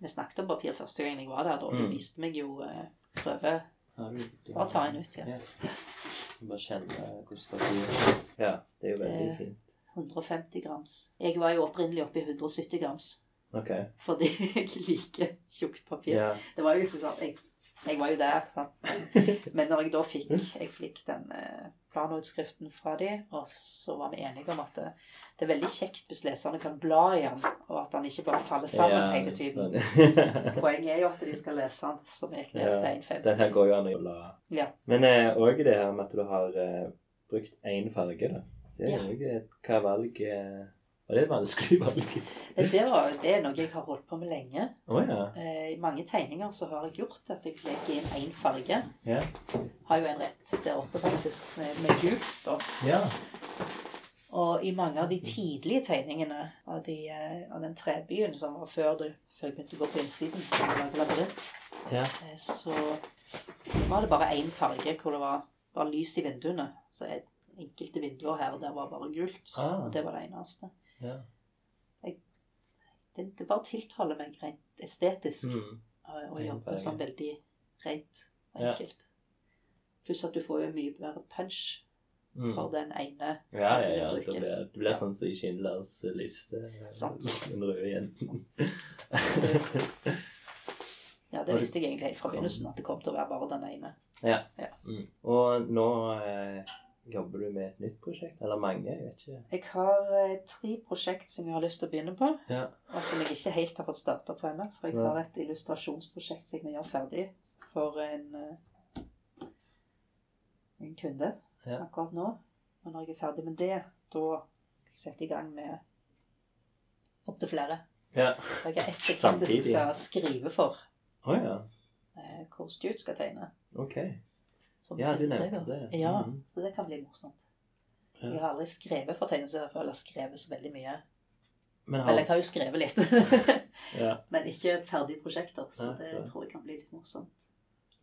vi snakket om papir første gang jeg var der. Da du Mm. viste meg jo eh, prøve Ja, du- du- Bare ta en ut, ja. ja. Bare kjenne hvordan det. Ja, det er jo veldig fint. 150 grams. Jeg var jo opprinnelig oppe i 170 grams. Ok. Fordi jeg liker tjukt papir. Ja. Det var jo liksom sånn jeg, jeg var jo der. Sant? Men når jeg da fikk jeg fikk den eh, planutskriften fra de, og så var vi enige om at det, det er veldig kjekt hvis leserne kan bla i den, og at den ikke bare faller sammen Ja, hele tiden. sånn. Poenget er jo at de skal lese den, så vi gikk ned Ja, til 1,50. Den her går jo an å la Ja. Men òg det her med at du har eh, brukt én farge, da. Det er Ja. jo hva valg eh, Var det et vanskelig valg? Det, det, var, det er noe jeg har holdt på med lenge. Oh, ja. Eh, I mange tegninger så har jeg gjort at jeg legger inn én farge. Ja. Har jo en rett der oppe, faktisk, med, med gult. Og. ja. Og i mange av de tidlige tegningene av, de, eh, av den trebyen som var før, du, før jeg begynte å gå på innsiden, og labyrint, ja. eh, så var det bare én farge hvor det var var lys i vinduene. Så enkelte vinduer her og der var bare gult. Ah. Og det var det eneste. Ja. Det, det bare tiltaler meg rent estetisk Mm. å, å jobbe sånn veldig rent og Ja. enkelt. Pluss at du får jo mye bedre punch Mm. for den ene Ja, ja, ja. Det blir, det blir sånn som i Schindlers liste. Sant. Den røde jenten. Ja, det visste jeg egentlig helt fra begynnelsen, at det kom til å være bare den ene. Mm. Og nå eh, jobber du med et nytt prosjekt? Eller mange? Jeg vet ikke. Jeg har eh, tre prosjekt som jeg har lyst til å begynne på, Ja. og som jeg ikke helt har fått starta på ennå. For jeg ja. har et illustrasjonsprosjekt som jeg må gjøre ferdig for en, eh, en kunde Ja. akkurat nå. Og når jeg er ferdig med det, da skal jeg sette i gang med opptil flere. Ja. Jeg har ett jeg faktisk skal skrive for, Oh, ja. eh, hvor Stuart skal tegne. Ok. Som Ja, du nevnte det. Ja, Mhm. så det kan bli morsomt. Ja. Jeg har aldri skrevet for tegneserier før, eller skrevet så veldig mye. Men Eller jeg har har jo skrevet litt, ja. men ikke ferdige prosjekter. Så Ja, det ja. tror jeg kan bli litt morsomt.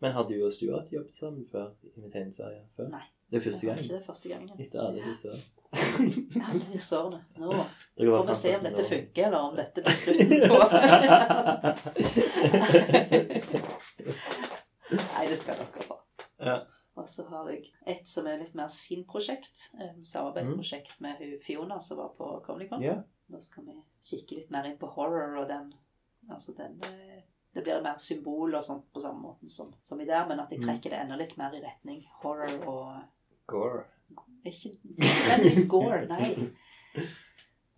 Men har du og Stuart jobbet sammen før i tegneserier før? Nei. Det er første gang? ikke det første gangen. Etter alle disse år? Alle disse årene. Nå får vi se om dette funker, eller om dette blir slutten på. Nei, det skal dere få. Og så har jeg et som er litt mer sin prosjekt. Et samarbeidsprosjekt med hun Fiona som var på Comnicon. Yeah. Nå skal vi kikke litt mer inn på horror og den Altså den eh, Det blir mer symbol og sånt på samme måte som, som i der, men at jeg Mm. trekker det enda litt mer i retning horror og Gore. Ikke nødvendigvis gore, nei.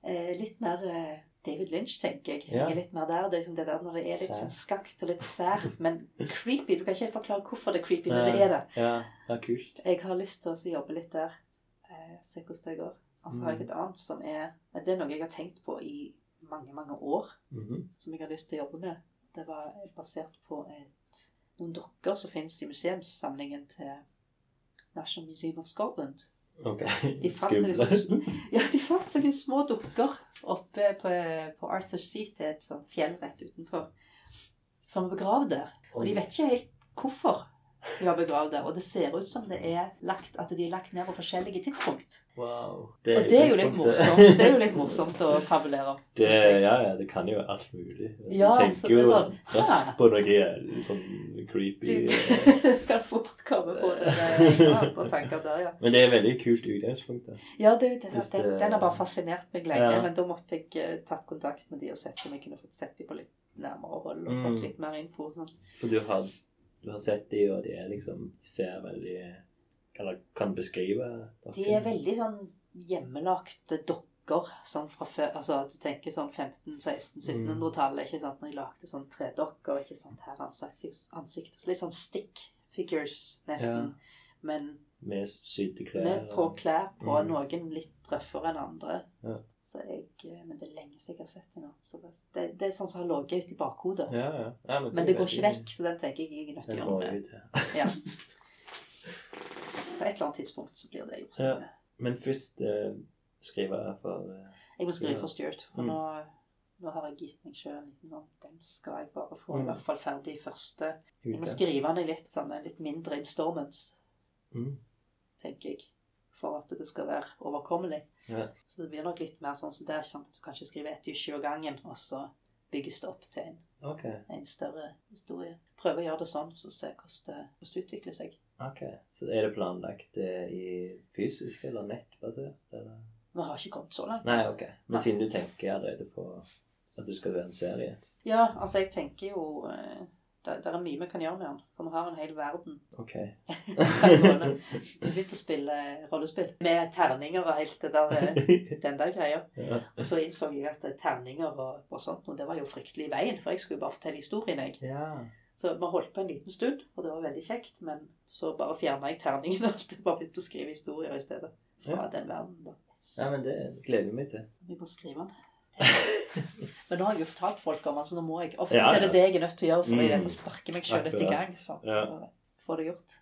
Eh, litt mer eh, David Lynch, tenker jeg. Ja. Jeg er litt mer der. Det er som det der når det er litt sånn skakt og litt sært, men creepy. Du kan ikke helt forklare hvorfor det er creepy, men det er det. Ja, det er kult. Jeg har lyst til å jobbe litt der. Eh, se hvordan det går. Og så har jeg et annet som er Det er noe jeg har tenkt på i mange, mange år. Mhm. Som jeg har lyst til å jobbe med. Det var basert på et, noen dokker som finnes i museumssamlingen til National Museum of Scotland. Ok. De fant noen, ja, de fant noen små dukker oppe på, på Arthur's Seat, et sånt fjell rett utenfor, som er begravd der. Og de vet ikke helt hvorfor begravd der. Og det ser ut som det er lagt, at de er lagt ned på forskjellige tidspunkt. Wow. Og det er jo litt morsomt. Det er jo litt morsomt å fabulere. Det, ja, ja, det kan jo alt mulig. Du Ja, tenker er jo sånn, raskt på noe sånn creepy Du du kan fort komme på det Ja, på tanker der, ja. Men det er veldig kult utgangspunkt. da. Ja, det, er det, den, det- den har bare fascinert meg lenge, Ja. men da måtte jeg eh, tatt kontakt med de og sett om jeg kunne fått sett de på litt nærmere hold og Mm. fått litt mer info. Sånn. For du har, du har sett de, og de er liksom De ser veldig Eller kan beskrive dere? De er veldig sånn hjemmelagte dokker sånn fra før Altså at du tenker sånn 1500-1600-1700-tallet, ikke sant, når de lagde sånn tredokker, ikke sant, her ansikt, ansikt Litt sånn stick figures, nesten. Men Med sydde klær. med på klær på Mm. noen litt røffere enn andre. Ja. Så jeg, eh, men det er lenge siden jeg har sett. Så det, det, er sånn som har ligget litt i bakhodet. Ja, ja. ja Men det går ikke vekk, så den tenker jeg jeg er nødt til å gjøre noe med. På et eller annet tidspunkt så blir det gjort. Ja. Men først eh, skrive for eh, Jeg må skrive for Stuart, for Mm. nå, nå har jeg gitt meg sjøl sånn Den skal jeg bare få i Mm. hvert fall ferdig i første Jeg må skrive ned litt sånne litt mindre installments, Mm. tenker jeg. For at det skal være overkommelig. Ja. Så det blir nok litt mer sånn som det er. ikke sant? Du kanskje skriver ett issue av gangen, og så bygges det opp til en, okay. en større historie. Prøve å gjøre det sånn, så se hvordan det, utvikler seg. Ok, Så er det planlagt eh, i fysisk eller nettbasert? Eller? Vi har ikke kommet så langt. Nei, ok. Men Nei. siden du tenker allerede på at det skal være en serie Ja, altså jeg tenker jo eh, det, det er mye vi kan gjøre med den. For vi har en hel verden. Ok. Vi begynte å spille rollespill med terninger og helt det der, eh, den der greia. Ja. Og så innså jeg at terninger og, og sånt, og det var jo fryktelig i veien, for jeg skulle jo bare fortelle historien, jeg. ja. Så vi holdt på en liten stund, og det var veldig kjekt, men så bare fjerna jeg terningen og alt. bare begynte å skrive historier i stedet. Fra Ja. den verden, da. ja, men det gleder jeg meg til. Vi må skrive den. Men nå har jeg jo fortalt folk om den, så nå må jeg Ofte Ja, er det det jeg er nødt til å gjøre for Mm. å sparke meg sjøl litt i gang. For Ja. å få det gjort.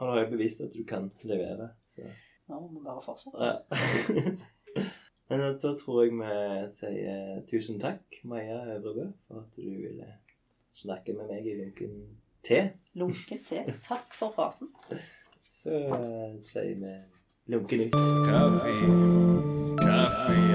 Og nå har jeg bevist at du kan levere, så Nå må vi bare fortsette. ja. Men da tror jeg vi sier tusen takk, Maja Øvrebø, for at du ville snakke med meg i lunken te. Lunken te. Takk for praten. Så eh, sier vi lunken ut. Kaffe, kaffe,